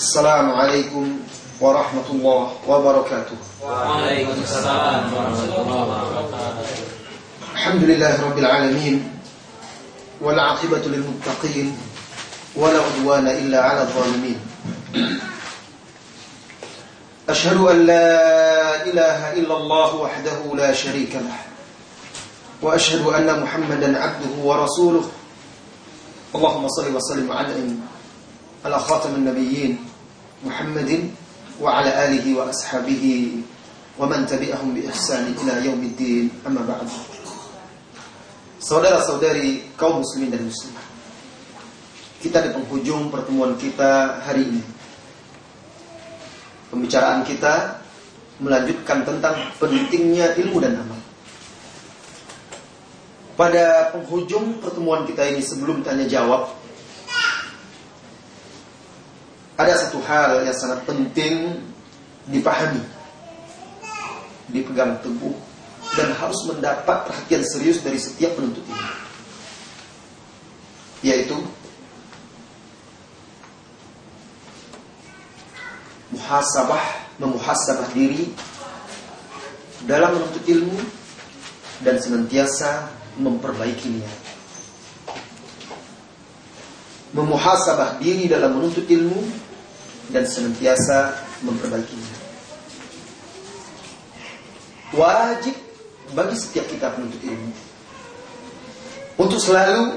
السلام عليكم ورحمة الله وبركاته. وعليكم السلام ورحمة الله وبركاته. الحمد لله رب العالمين والعاقبة للمتقين ولا عدوان إلا على الظالمين. أشهد أن لا إله إلا الله وحده لا شريك له وأشهد أن محمدا عبده ورسوله. اللهم صل وسلم على على خاتم النبيين Muhammadin وعلى آله وأصحابه ومن تبعهم بإحسان إلى tabi'ahum bi أما بعد. Saudara-saudari kaum muslimin dan muslim. Kita di penghujung pertemuan kita hari ini. Pembicaraan kita melanjutkan tentang pentingnya ilmu dan amal. Pada penghujung pertemuan kita ini sebelum tanya jawab, ada satu hal yang sangat penting dipahami Dipegang teguh dan harus mendapat perhatian serius dari setiap penuntut ilmu. Yaitu muhasabah, memuhasabah diri dalam menuntut ilmu dan senantiasa memperbaikinya. Memuhasabah diri dalam menuntut ilmu dan senantiasa memperbaikinya. Wajib bagi setiap kita penuntut ilmu untuk selalu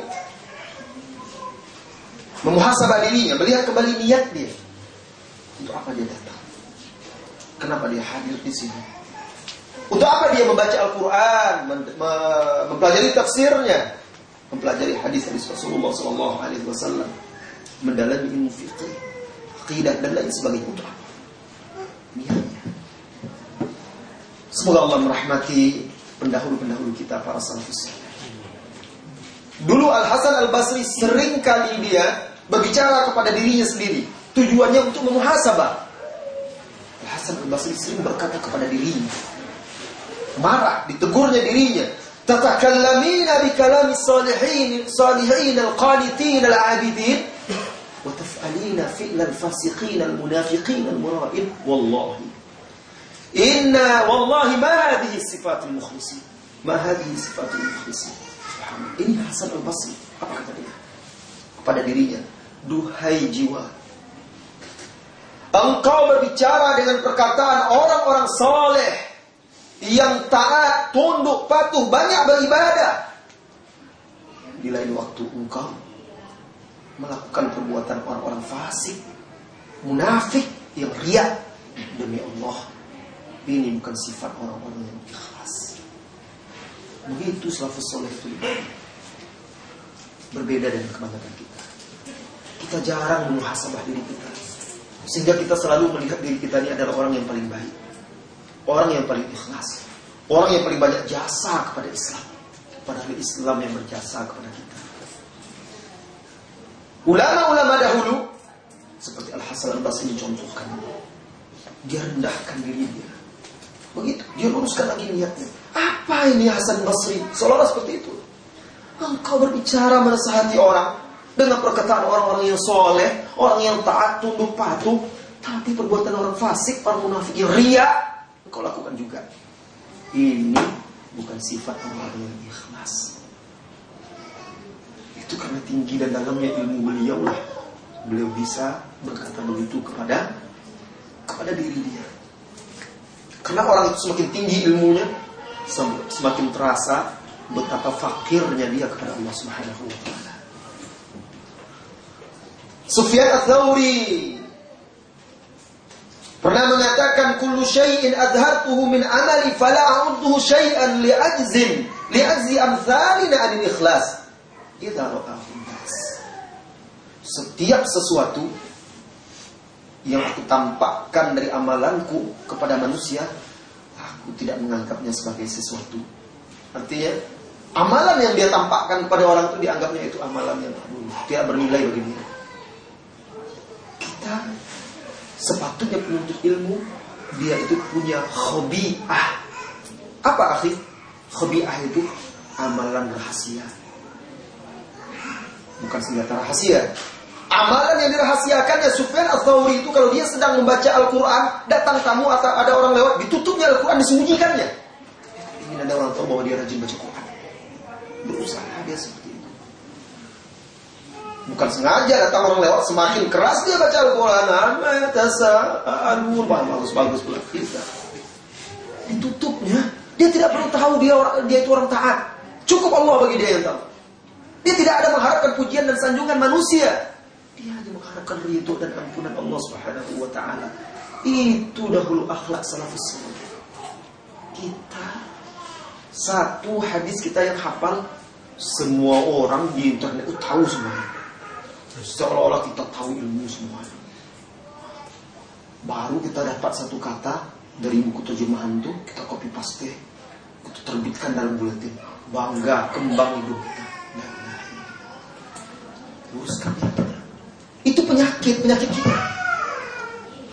memuhasabah dirinya, melihat kembali niat dia. Untuk apa dia datang? Kenapa dia hadir di sini? Untuk apa dia membaca Al-Quran, mempelajari tafsirnya, mempelajari hadis-hadis Rasulullah Wasallam, mendalami ilmu fikih, akidah dan lain sebagainya. Untuk apa? Niatnya. Semoga Allah merahmati pendahulu-pendahulu kita para salafus. Dulu Al Hasan Al Basri sering kali dia berbicara kepada dirinya sendiri, tujuannya untuk memuhasabah. Al Hasan Al Basri sering berkata kepada dirinya, marah, ditegurnya dirinya, tatakallamina bi kalami salihin salihin al-qanitin al-abidin taf'alina fi'l al-fasiqin al-munafiqin al-mura'in wallahi Inna wallahi ma hadhihi sifatul mukhlisin. Ma hadhihi sifatul mukhlisin. Ini Hasan al-Basri. Apa kata dia? Kepada dirinya. Duhai jiwa. Engkau berbicara dengan perkataan orang-orang soleh. Yang taat, tunduk, patuh, banyak beribadah. Di lain waktu engkau melakukan perbuatan orang-orang fasik, munafik, yang riak demi Allah ini bukan sifat orang-orang yang ikhlas. Begitu salafus soleh itu berbeda dengan kebanyakan kita. Kita jarang muhasabah diri kita. Sehingga kita selalu melihat diri kita ini adalah orang yang paling baik. Orang yang paling ikhlas. Orang yang paling banyak jasa kepada Islam. Padahal Islam yang berjasa kepada kita. Ulama-ulama dahulu seperti Al Hasan Al Basri dicontohkan. Dia rendahkan diri dia Begitu, dia luruskan lagi niatnya. Apa ini Hasan Basri? Seolah-olah seperti itu. Engkau berbicara menasihati orang dengan perkataan orang-orang yang soleh, orang yang taat, tunduk patuh, tapi perbuatan orang fasik, orang munafik yang ria, engkau lakukan juga. Ini bukan sifat orang yang ikhlas. Itu karena tinggi dan dalamnya ilmu beliau lah. Beliau bisa berkata begitu kepada kepada diri dia. Karena orang itu semakin tinggi ilmunya, semakin terasa betapa fakirnya dia kepada Allah Subhanahu wa taala. Sufyan Ats-Tsauri pernah mengatakan kullu syai'in adhartuhu min amali fala a'udduhu syai'an li'ajzin li'ajzi amthalina anil ikhlas idza ra'ahu. Setiap sesuatu yang aku tampakkan dari amalanku kepada manusia, aku tidak menganggapnya sebagai sesuatu. Artinya, amalan yang dia tampakkan kepada orang itu dianggapnya itu amalan yang tidak bernilai bagi dia. Kita sepatutnya penuntut ilmu, dia itu punya hobi ah. Apa akhir? Hobi ah itu amalan rahasia. Bukan senjata rahasia. Amalan yang dirahasiakannya Sufyan al-Thawri itu kalau dia sedang membaca Al-Quran, datang tamu atau ada orang lewat, ditutupnya Al-Quran, disembunyikannya. Ini ada orang tahu bahwa dia rajin baca Quran. Berusaha dia seperti itu. Bukan sengaja datang orang lewat, semakin keras dia baca Al-Quran. Bagus-bagus pula. Kita. Ditutupnya. Dia tidak perlu tahu dia orang dia itu orang taat. Cukup Allah bagi dia yang tahu. Dia tidak ada mengharapkan pujian dan sanjungan manusia. Dia hanya mengharapkan ridho dan ampunan Allah Subhanahu wa taala. Itu dahulu akhlak salafus saleh. Kita satu hadis kita yang hafal semua orang di internet itu tahu semuanya. Seolah-olah kita tahu ilmu semuanya. Baru kita dapat satu kata dari buku terjemahan itu kita copy paste, kita terbitkan dalam buletin. Bangga kembang hidup. Luruskan itu. Penyakit, penyakit kita.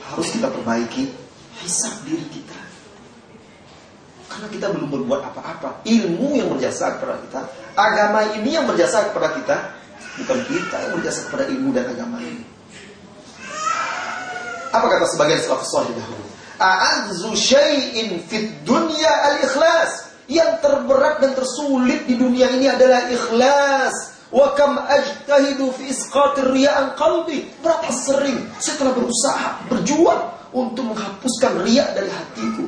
Harus kita perbaiki hisap diri kita. Karena kita belum berbuat apa-apa. Ilmu yang berjasa kepada kita, agama ini yang berjasa kepada kita, bukan kita yang berjasa kepada ilmu dan agama ini. Apa kata sebagian salafus salih dahulu? A'adzu syai'in fid dunya al-ikhlas. Yang terberat dan tersulit di dunia ini adalah ikhlas. Wa kam ajtahidu fi isqatir riya'an qalbi. Berapa sering saya telah berusaha, berjuang untuk menghapuskan riak dari hatiku.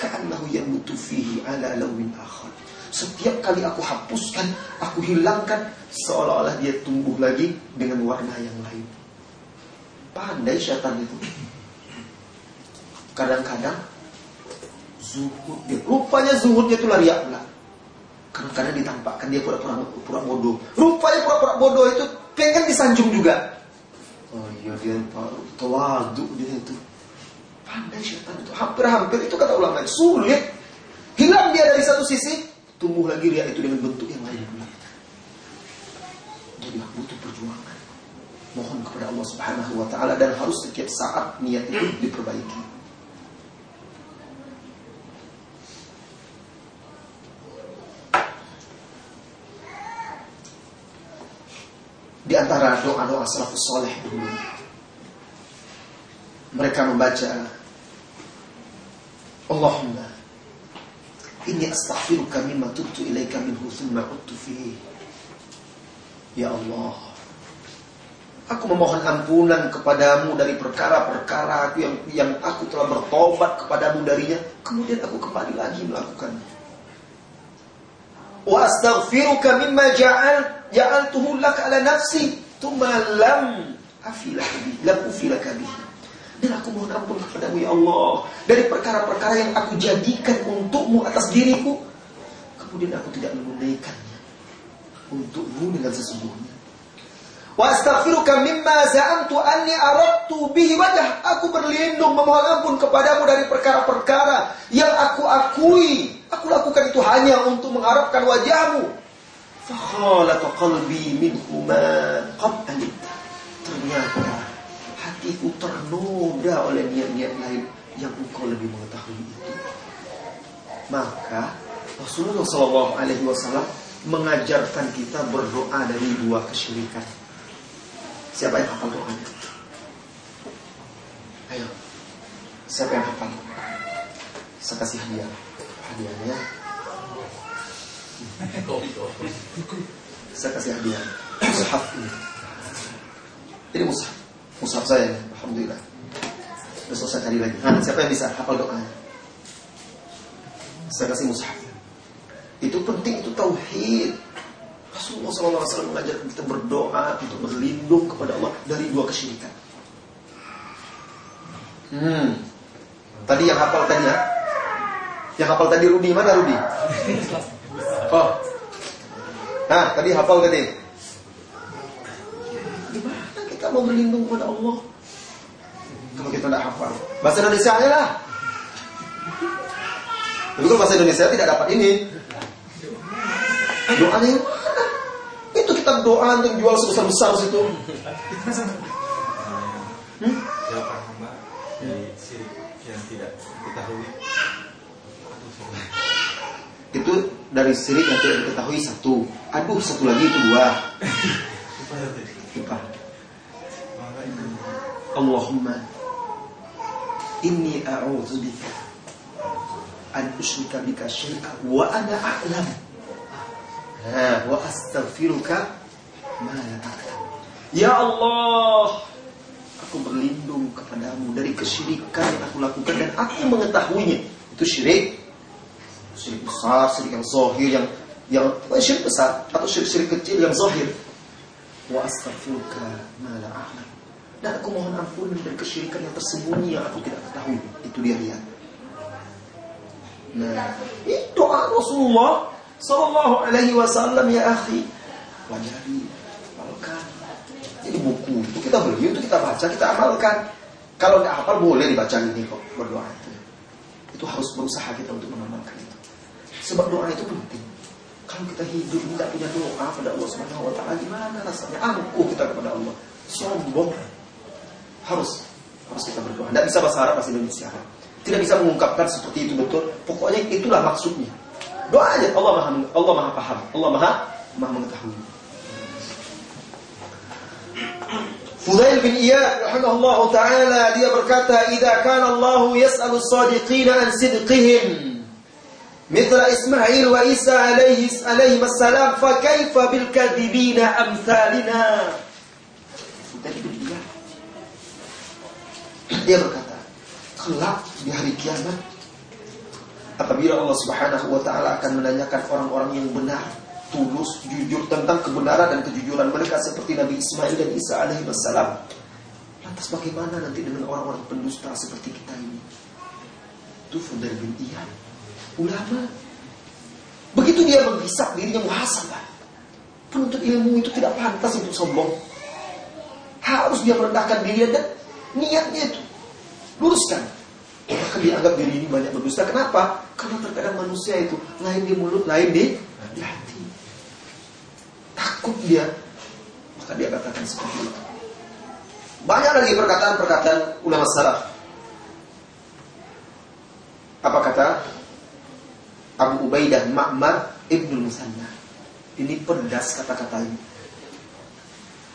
Ka'annahu yamutu fihi ala lawin akhar. Setiap kali aku hapuskan, aku hilangkan, seolah-olah dia tumbuh lagi dengan warna yang lain. Pandai syaitan itu. Kadang-kadang zuhud dia. Rupanya zuhudnya itu lari pula. Kadang-kadang ditampakkan dia pura-pura pura bodoh. Rupanya pura-pura bodoh itu pengen disanjung juga. Oh iya dia tawadu dia itu. Pandai syaitan itu. Hampir-hampir itu kata ulama sulit. Hilang dia dari satu sisi, tumbuh lagi dia itu dengan bentuk yang lain. Jadi butuh perjuangan. Mohon kepada Allah Subhanahu wa taala dan harus setiap saat niat itu diperbaiki. Di antara doa-doa salafus soleh dulu Mereka membaca Allahumma Inni astaghfiruka mimma tubtu ilaika minhu thumma uttu fihi Ya Allah Aku memohon ampunan kepadamu dari perkara-perkara aku yang yang aku telah bertobat kepadamu darinya, kemudian aku kembali lagi melakukannya. Wa astaghfiruka mimma ja'al ja'altuhu lak ala nafsi thumma lam afilaka bi lam ufilaka bi dan aku mohon ampun kepadamu ya Allah dari perkara-perkara yang aku jadikan untukmu atas diriku kemudian aku tidak menunaikannya untukmu dengan sesungguhnya. Wa astaghfiruka mimma za'amtu anni aradtu bihi wajah. Aku berlindung memohon ampun kepadamu dari perkara-perkara yang aku akui. Aku lakukan itu hanya untuk mengharapkan wajahmu Fakhalata qalbi minhuma qad alimta. Ternyata hatiku ternoda oleh niat-niat lain yang engkau lebih mengetahui itu. Maka Rasulullah Shallallahu Alaihi Wasallam mengajarkan kita berdoa dari dua kesyirikan. Siapa yang hafal doanya? Ayo, siapa yang hafal? Saya kasih hadiah. Hadiahnya saya kasih hadiah mushaf ini. Ini mushaf. Mushaf saya. Alhamdulillah. Besok saya cari lagi. Nah, siapa yang bisa hafal doanya? Saya kasih mushaf. Itu penting, itu tauhid. Rasulullah SAW mengajarkan kita berdoa untuk berlindung kepada Allah dari dua kesyirikan. Hmm. Tadi yang hafal tadi ya? Yang hafal tadi Rudi mana Rudi? Oh. Nah, tadi hafal tadi. Gimana kita mau berlindung kepada Allah? Kalau kita tidak hafal. Bahasa Indonesia aja lah. Tapi kalau bahasa Indonesia tidak dapat ini. Doanya yang mana? Itu kita doa untuk jual sebesar-besar situ. Hmm? Jawaban hamba di sirik yang tidak diketahui. Itu dari sirik yang tidak diketahui satu. Aduh, satu lagi itu dua. Lupa. Allahumma inni a'udzubika an usyrika bika syai'an wa ana a'lam wa astaghfiruka ma la ya Allah aku berlindung kepadamu dari kesyirikan yang aku lakukan dan aku mengetahuinya itu syirik syirik besar syirik yang zahir yang yang syirik besar atau syirik-syirik kecil yang zahir wa astaghfiruka ma la a'lam dan aku mohon ampun dari kesyirikan yang tersembunyi yang aku tidak ketahui. Itu dia lihat. Nah, itu doa Rasulullah Sallallahu Alaihi Wasallam ya akhi. Pelajari, amalkan. Jadi buku itu kita beli, itu kita baca, kita amalkan. Kalau nggak hafal boleh dibaca ini kok berdoa itu. Itu harus berusaha kita untuk mengamalkan. Sebab doa itu penting. Kalau kita hidup tidak punya doa pada Allah Subhanahu Wa Taala, gimana rasanya? Angkuh kita kepada Allah, sombong harus harus kita berdoa. Tidak bisa bahasa Arab, bahasa Indonesia. Tidak bisa mengungkapkan seperti itu betul. Pokoknya itulah maksudnya. Doa aja. Allah maha Allah maha paham. Allah maha maha mengetahui. Fudail bin Iyad rahimahullah taala dia berkata, "Idza kana Allah yas'alu as-sadiqin an sidqihim." مثل إسماعيل وإيسى عليه عليهم السلام فكيف بالكاذبين أمثالنا Fudail bin Iyad dia berkata, kelak di hari kiamat apabila Allah Subhanahu wa taala akan menanyakan orang-orang yang benar, tulus, jujur tentang kebenaran dan kejujuran mereka seperti Nabi Ismail dan Isa alaihi wassalam. Lantas bagaimana nanti dengan orang-orang pendusta seperti kita ini? Itu Fudail bin Iyad, ulama. Begitu dia menghisap dirinya muhasabah. Penuntut ilmu itu tidak pantas untuk sombong. Harus dia merendahkan diri dan niatnya itu luruskan. Bahkan dianggap diri ini banyak berdusta. Kenapa? Karena terkadang manusia itu lain di mulut, lain di, di hati. Takut dia, maka dia katakan seperti itu. Banyak lagi perkataan-perkataan ulama salaf. Apa kata Abu Ubaidah Ma'mar Ibnu Musanna? Ini pedas kata-kata ini.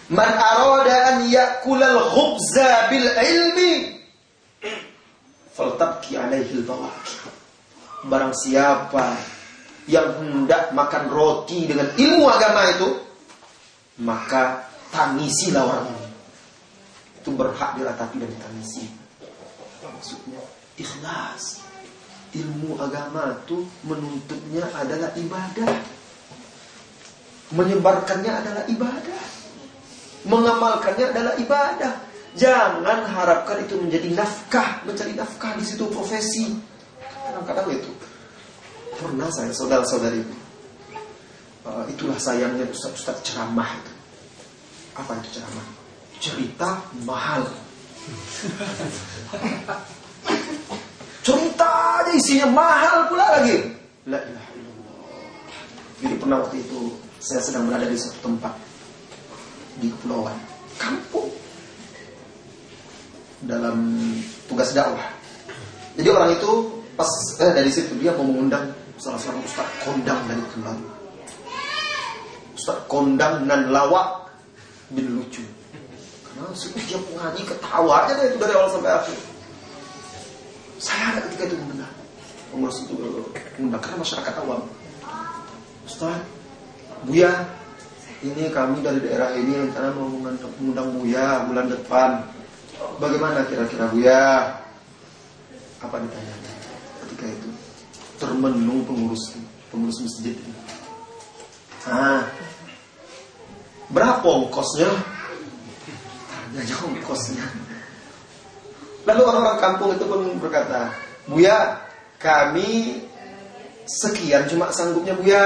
Man arada an yakulal khubza bil ilmi faltabki alaihi bawaki. Barang siapa yang hendak makan roti dengan ilmu agama itu, maka tangisilah orang ini. Itu berhak diratapi dan ditangisi. Maksudnya ikhlas. Ilmu agama itu menuntutnya adalah ibadah. Menyebarkannya adalah ibadah. Mengamalkannya adalah ibadah. Jangan harapkan itu menjadi nafkah, mencari nafkah di situ profesi. Kadang-kadang itu. Pernah saya saudara-saudari uh, itulah sayangnya ustaz-ustaz ceramah itu. Apa itu ceramah? Cerita mahal. Cerita aja isinya mahal pula lagi. La ilaha illallah. Jadi pernah waktu itu saya sedang berada di satu tempat di kepulauan, kampung dalam tugas dakwah. Jadi orang itu pas eh, dari situ dia mau mengundang salah seorang ustaz kondang dari Kemang. Ustaz kondang nan lawak bin lucu. Karena setiap ngaji ketawa aja itu dari awal sampai akhir. Saya ada ketika itu mendengar pengurus itu mengundang karena masyarakat awam. Ustaz, Buya, ini kami dari daerah ini rencana mau mengundang Buya bulan depan Bagaimana kira-kira Buya? Apa ditanya ketika itu? Termenung pengurus pengurus masjid. Ah, berapa ongkosnya? Tanya ongkosnya. Lalu orang-orang kampung itu pun berkata, Buya, kami sekian cuma sanggupnya Buya.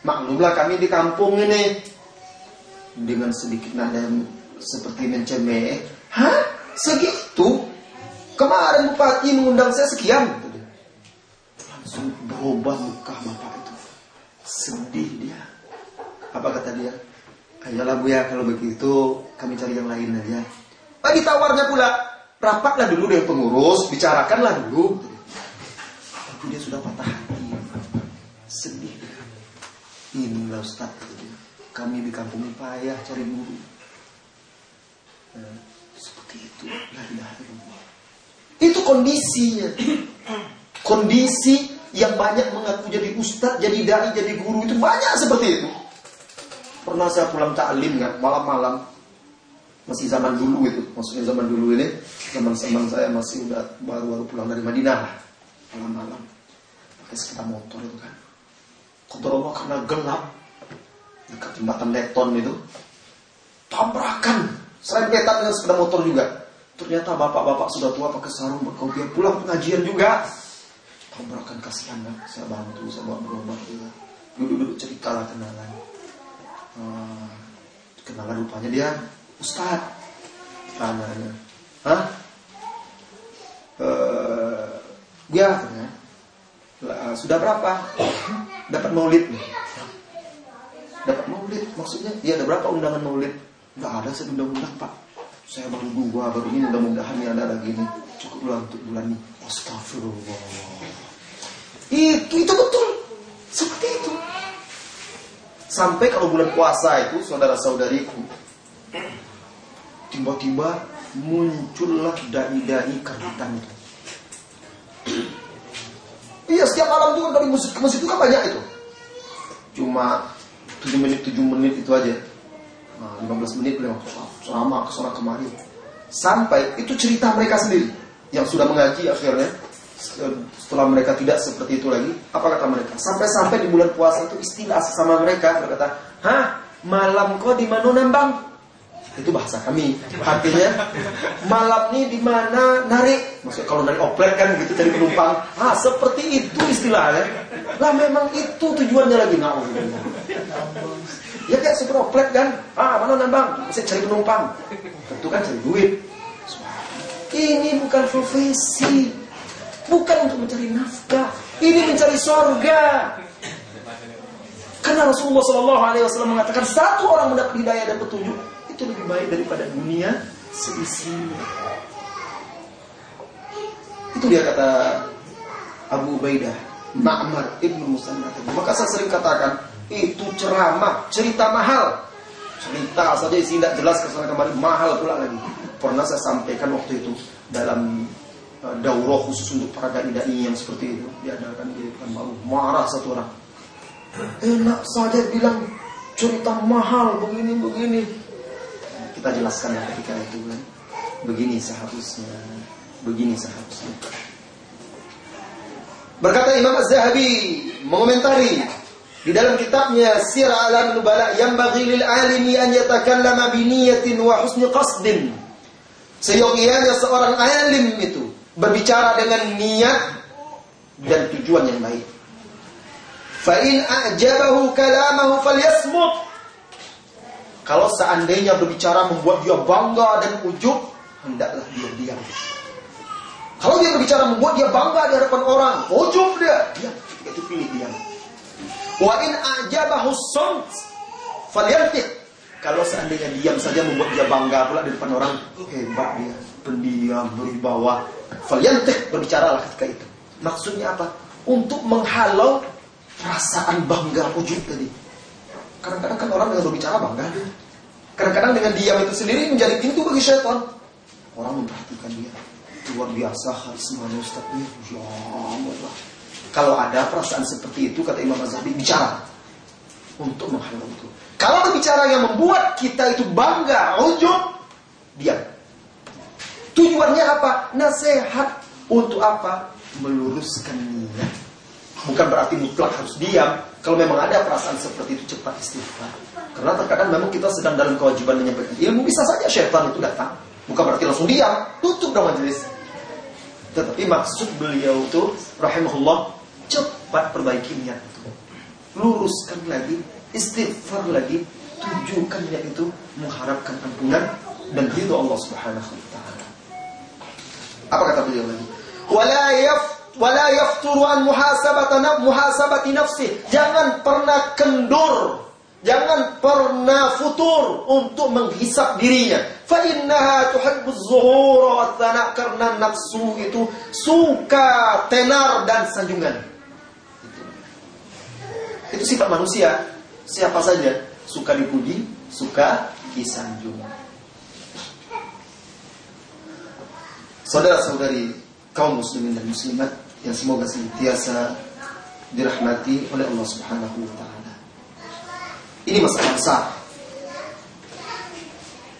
Maklumlah kami di kampung ini dengan sedikit nada seperti mencemeh. Hah? Segitu? Kemarin bupati mengundang saya sekian. Langsung berubah muka bapak itu. Sedih dia. Apa kata dia? Ayolah bu ya kalau begitu kami cari yang lain aja. Bagi tawarnya pula, rapatlah dulu dengan pengurus, bicarakanlah dulu. Tapi dia sudah patah hati. Sedih dia. Inilah Ustaz. Kami di kampung payah cari guru. Nah, seperti itu. Itu kondisinya. Kondisi yang banyak mengaku jadi ustadz, jadi dai, jadi guru itu banyak seperti itu. Pernah saya pulang taklim kan, malam-malam masih zaman dulu itu, maksudnya zaman dulu ini, zaman-zaman saya masih udah baru-baru pulang dari Madinah malam-malam pakai sepeda motor itu kan. Allah karena gelap dekat jembatan Leton itu tabrakan serempetan dengan sepeda motor juga. Ternyata bapak-bapak sudah tua pakai sarung berkopiah pulang pengajian juga. Tabrakan kasihan kan, saya bantu, saya bawa berobat juga. Duduk-duduk cerita lah kenalan. Hmm, kenalan rupanya dia Ustad. Tanyanya. Hah? Uh, ya, sudah berapa? Dapat maulid nih. Dapat maulid, maksudnya? Ya ada berapa undangan maulid? Enggak ada saya undang-undang pak. Saya baru dua, baru ini mudah-mudahan ya ada lagi nih. Cukup lah untuk bulan ini. Astagfirullah. Itu, itu betul. Seperti itu. Sampai kalau bulan puasa itu, saudara-saudariku, tiba-tiba muncullah dai-dai karbitan itu. Iya, setiap malam juga kami musik ke masjid itu kan banyak itu. Cuma 7 menit, 7 menit itu aja. Nah, 15 menit beliau selama ke sana kemari. Sampai itu cerita mereka sendiri yang sudah mengaji akhirnya setelah mereka tidak seperti itu lagi, apa kata mereka? Sampai-sampai di bulan puasa itu istilah sesama mereka berkata, "Hah, malam kau di mana nambang?" Itu bahasa kami. Artinya malam ini di mana narik? Maksudnya kalau narik oplet kan gitu cari penumpang. Ah, seperti itu istilahnya. Lah memang itu tujuannya lagi nah, Ya kayak super oplet kan. Ah, mana nambang? Masih cari penumpang. Tentu kan cari duit. Ini bukan profesi. Bukan untuk mencari nafkah. Ini mencari sorga. Karena Rasulullah SAW mengatakan satu orang mendapat hidayah dan petunjuk itu lebih baik daripada dunia seisinya. Itu dia kata Abu Ubaidah, Ma'mar Ibnu Musannad. Maka saya sering katakan, itu ceramah, cerita mahal. Cerita saja isi tidak jelas ke sana kemarin mahal pula lagi. Pernah saya sampaikan waktu itu dalam uh, daurah khusus untuk para dai yang seperti itu diadakan di baru marah satu orang enak saja bilang cerita mahal begini begini kita jelaskan ketika itu kan begini seharusnya begini seharusnya berkata Imam Az-Zahabi mengomentari di dalam kitabnya Sir Alam Nubala yang bagi lil alimi an yatakallama bi niyatin wa husni qasdin Seyogianya seorang alim itu berbicara dengan niat dan tujuan yang baik. Fa in a'jabahu kalamahu falyasmut. Kalau seandainya berbicara membuat dia bangga dan ujub, hendaklah dia diam. Kalau dia berbicara membuat dia bangga di hadapan orang, ujub dia, dia itu pilih diam. Wa in a'jabahu samt falyantiq. Kalau seandainya diam saja membuat dia bangga pula di depan orang, hebat dia, pendiam, berwibawa. Falyantik berbicaralah ketika itu. Maksudnya apa? Untuk menghalau perasaan bangga ujub tadi. Kadang-kadang kan orang dengan berbicara bangga. Kadang-kadang dengan diam itu sendiri menjadi pintu bagi syaitan. Orang memperhatikan dia. Luar biasa karismanya Ustaz ini. Ya Allah. Kalau ada perasaan seperti itu, kata Imam Azhabi, bicara. Untuk menghalau itu. Kalau berbicara yang membuat kita itu bangga, ujub, diam. Tujuannya apa? Nasihat untuk apa? Meluruskan niat. Bukan berarti mutlak harus diam. Kalau memang ada perasaan seperti itu cepat istighfar. Karena terkadang memang kita sedang dalam kewajiban menyampaikan ilmu bisa saja syaitan itu datang. Bukan berarti langsung diam, tutup dong majelis. Tetapi maksud beliau itu rahimahullah cepat perbaiki niat itu. Luruskan lagi istighfar lagi tujukan niat itu mengharapkan ampunan dan ridho Allah Subhanahu wa taala. Apa kata beliau lagi? Wala yaf wala yafturu an muhasabati muhasabati nafsi. Jangan pernah kendur Jangan pernah futur untuk menghisap dirinya. Fa innaha tuhibbu zuhura wa karena nafsu itu suka tenar dan sanjungan. Itu. Itu sifat manusia siapa saja suka dipuji, suka disanjung. Saudara-saudari kaum muslimin dan muslimat yang semoga senantiasa dirahmati oleh Allah Subhanahu wa taala. Ini masalah besar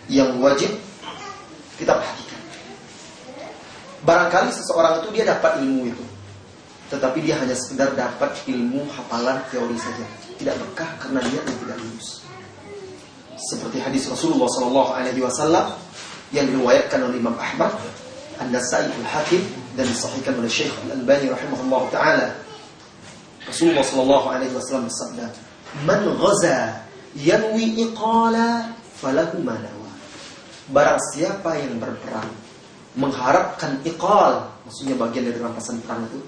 yang wajib kita perhatikan. Barangkali seseorang itu dia dapat ilmu itu, tetapi dia hanya sekedar dapat ilmu hafalan teori saja, tidak berkah karena dia tidak lulus. Seperti hadis Rasulullah Wasallam yang diriwayatkan oleh Imam Ahmad, An-Nasai Al-Hakim dan disahihkan oleh Syekh Al-Albani rahimahullah taala. Rasulullah Shallallahu Alaihi Wasallam bersabda, "Man ghaza yanwi iqala falahu manawa." Barang siapa yang berperang mengharapkan iqal, maksudnya bagian dari rampasan perang itu,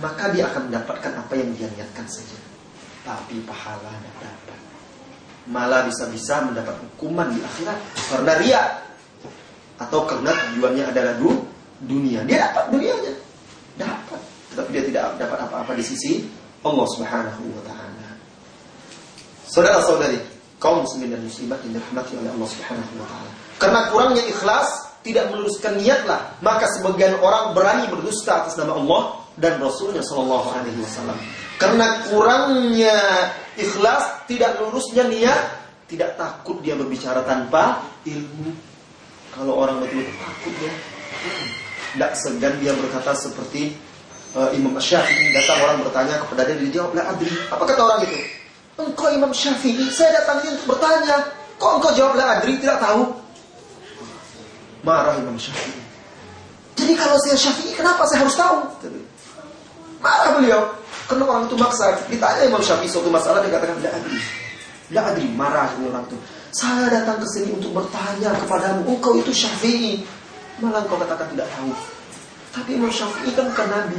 maka dia akan mendapatkan apa yang dia niatkan saja. Tapi pahala tidak dapat. Malah bisa-bisa mendapat hukuman di akhirat karena ria atau karena tujuannya adalah du, dunia. Dia dapat dunianya, dapat, tetapi dia tidak dapat apa-apa di sisi Allah Subhanahu wa taala. Saudara-saudari, kaum muslimin dan muslimat yang dirahmati oleh Allah Subhanahu wa taala. Karena kurangnya ikhlas, tidak meluruskan niatlah, maka sebagian orang berani berdusta atas nama Allah dan Rasulnya Shallallahu Alaihi Wasallam. Karena kurangnya ikhlas, tidak lurusnya niat, tidak takut dia berbicara tanpa ilmu. Kalau orang betul-betul takut ya, tidak segan dia berkata seperti uh, Imam Syafi'i datang orang bertanya kepada dia, dia jawab lah adri. Apa kata orang itu? Engkau Imam Syafi'i, saya datang ini untuk bertanya. Kok engkau jawab lah adri tidak tahu? Marah Imam Syafi'i. Jadi kalau saya Syafi'i, kenapa saya harus tahu? Marah beliau. Karena orang itu maksa. Ditanya Imam Syafi'i suatu masalah, dia katakan, tidak adri. Tidak adri, marah orang itu. Saya datang ke sini untuk bertanya kepadamu, engkau itu Syafi'i. Malah engkau katakan tidak tahu. Tapi Imam Syafi'i kan bukan Nabi.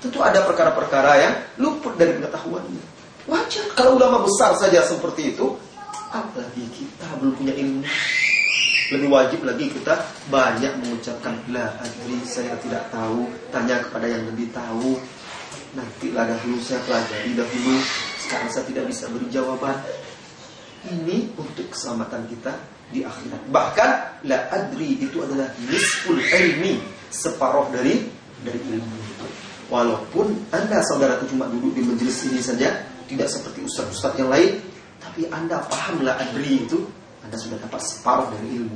Tentu ada perkara-perkara yang luput dari pengetahuannya. Wajar. Kalau ulama besar saja seperti itu, apalagi kita belum punya ilmu lebih wajib lagi kita banyak mengucapkan la adri saya tidak tahu tanya kepada yang lebih tahu nanti lah dahulu saya pelajari dahulu sekarang saya tidak bisa beri jawaban ini untuk keselamatan kita di akhirat bahkan la adri itu adalah nisful ilmi separuh dari dari ilmu walaupun anda saudara itu cuma duduk di majelis ini saja tidak seperti ustaz-ustaz yang lain tapi anda paham la adri itu anda sudah dapat separuh dari ilmu.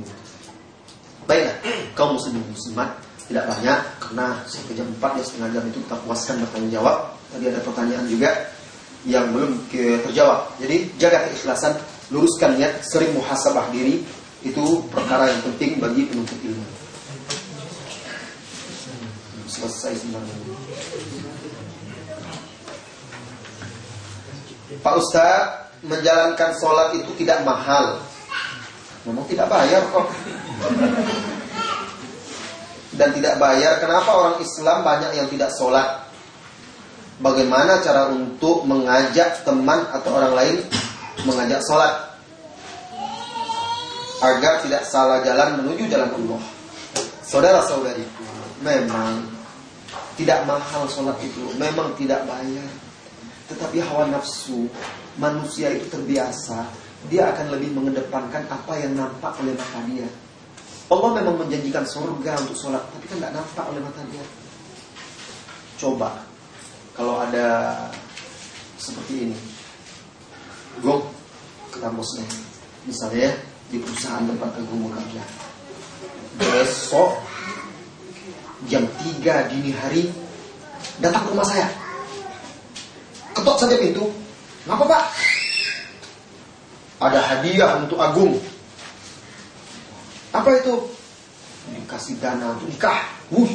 Baiklah, kaum muslim muslimat tidak banyak karena sampai jam 4 ya setengah jam itu kita puaskan bertanya jawab. Tadi ada pertanyaan juga yang belum terjawab. Jadi jaga keikhlasan, luruskan niat, sering muhasabah diri itu perkara yang penting bagi penuntut ilmu. Selesai sebenarnya. Pak Ustaz, menjalankan sholat itu tidak mahal. Memang tidak bayar kok. Dan tidak bayar. Kenapa orang Islam banyak yang tidak sholat? Bagaimana cara untuk mengajak teman atau orang lain mengajak sholat? Agar tidak salah jalan menuju jalan Allah. Saudara-saudariku, memang tidak mahal sholat itu. Memang tidak bayar. Tetapi hawa nafsu manusia itu terbiasa dia akan lebih mengedepankan apa yang nampak oleh mata dia. Allah memang menjanjikan surga untuk sholat, tapi kan nggak nampak oleh mata dia. Coba kalau ada seperti ini, gue kata muslim, misalnya di perusahaan tempat gue bekerja, besok jam 3 dini hari datang ke rumah saya, ketok saja pintu, ngapa pak? Ada hadiah untuk Agung. Apa itu? Dikasih dana untuk nikah. Wuh.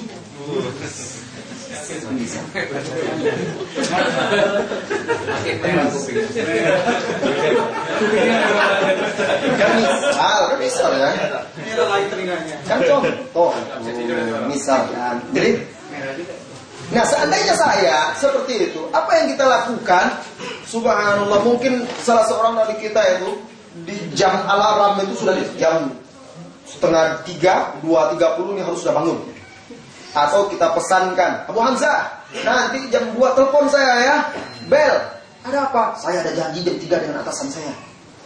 Kan misal, misal ya. Kan contoh. Misalkan. Jadi Nah seandainya saya seperti itu, apa yang kita lakukan? Subhanallah, mungkin salah seorang dari kita itu di jam alarm itu sudah di jam setengah tiga, dua tiga puluh ini harus sudah bangun. Atau kita pesankan, Abu Hamzah, nanti jam dua telepon saya ya, bel. Ada apa? Saya ada janji jam tiga dengan atasan saya.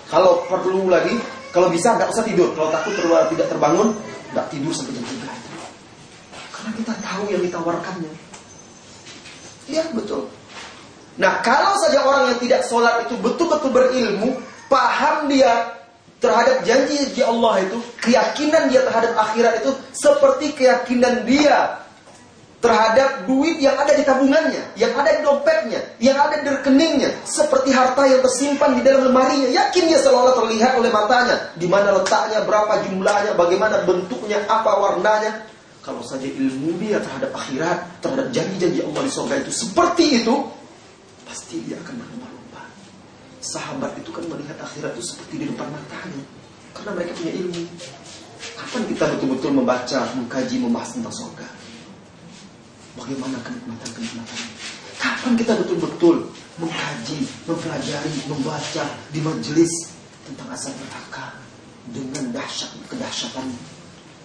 Kalau perlu lagi, kalau bisa nggak usah tidur. Kalau takut terlalu tidak terbangun, nggak tidur sampai jam 3 itu. Karena kita tahu yang ditawarkannya. Iya betul. Nah kalau saja orang yang tidak sholat itu betul-betul berilmu, paham dia terhadap janji Allah itu, keyakinan dia terhadap akhirat itu seperti keyakinan dia terhadap duit yang ada di tabungannya, yang ada di dompetnya, yang ada di rekeningnya, seperti harta yang tersimpan di dalam lemarinya. Yakin dia seolah terlihat oleh matanya, di mana letaknya, berapa jumlahnya, bagaimana bentuknya, apa warnanya. Kalau saja ilmu dia terhadap akhirat, terhadap janji-janji Allah di surga itu seperti itu, pasti dia akan berlomba-lomba. Sahabat itu kan melihat akhirat itu seperti di depan matanya, karena mereka punya ilmu. Kapan kita betul-betul membaca, mengkaji, membahas tentang surga? Bagaimana kenikmatan-kenikmatan Kapan kita betul-betul mengkaji, mempelajari, membaca di majelis tentang asal neraka dengan dahsyat kedahsyatan.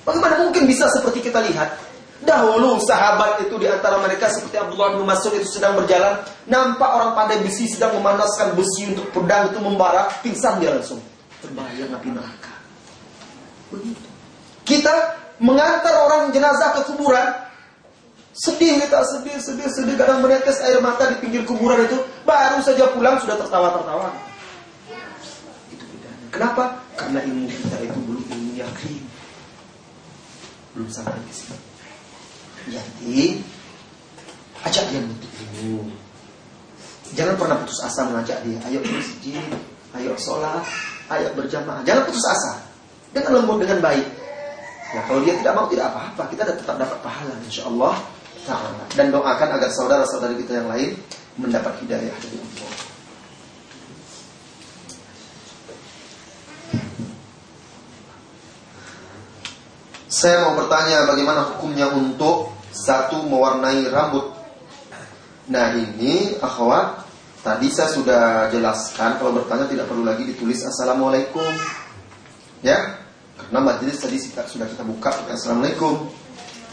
Bagaimana mungkin bisa seperti kita lihat? Dahulu sahabat itu di antara mereka seperti Abdullah bin Mas'ud itu sedang berjalan, nampak orang pandai besi sedang memanaskan besi untuk pedang itu membara, pingsan dia langsung. Terbayang api neraka. Begitu. Kita mengantar orang jenazah ke kuburan, Sedih kita, sedih, sedih, sedih. Kadang menetes air mata di pinggir kuburan itu. Baru saja pulang sudah tertawa-tertawa. Itu bedanya. Kenapa? Karena ilmu kita itu belum ilmu yakin. Belum sampai di sini. Jadi, ajak dia untuk ilmu. Jangan pernah putus asa mengajak dia. Ayo ke masjid, ayo sholat, ayo berjamaah. Jangan putus asa. Dengan lembut, dengan baik. Ya, kalau dia tidak mau, tidak apa-apa. Kita tetap dapat pahala, insya Allah. Dan doakan agar saudara-saudari kita yang lain mendapat hidayah dari Allah. Saya mau bertanya bagaimana hukumnya untuk satu mewarnai rambut. Nah ini akhwat, tadi saya sudah jelaskan kalau bertanya tidak perlu lagi ditulis assalamualaikum, ya, karena majelis tadi sudah kita buka assalamualaikum.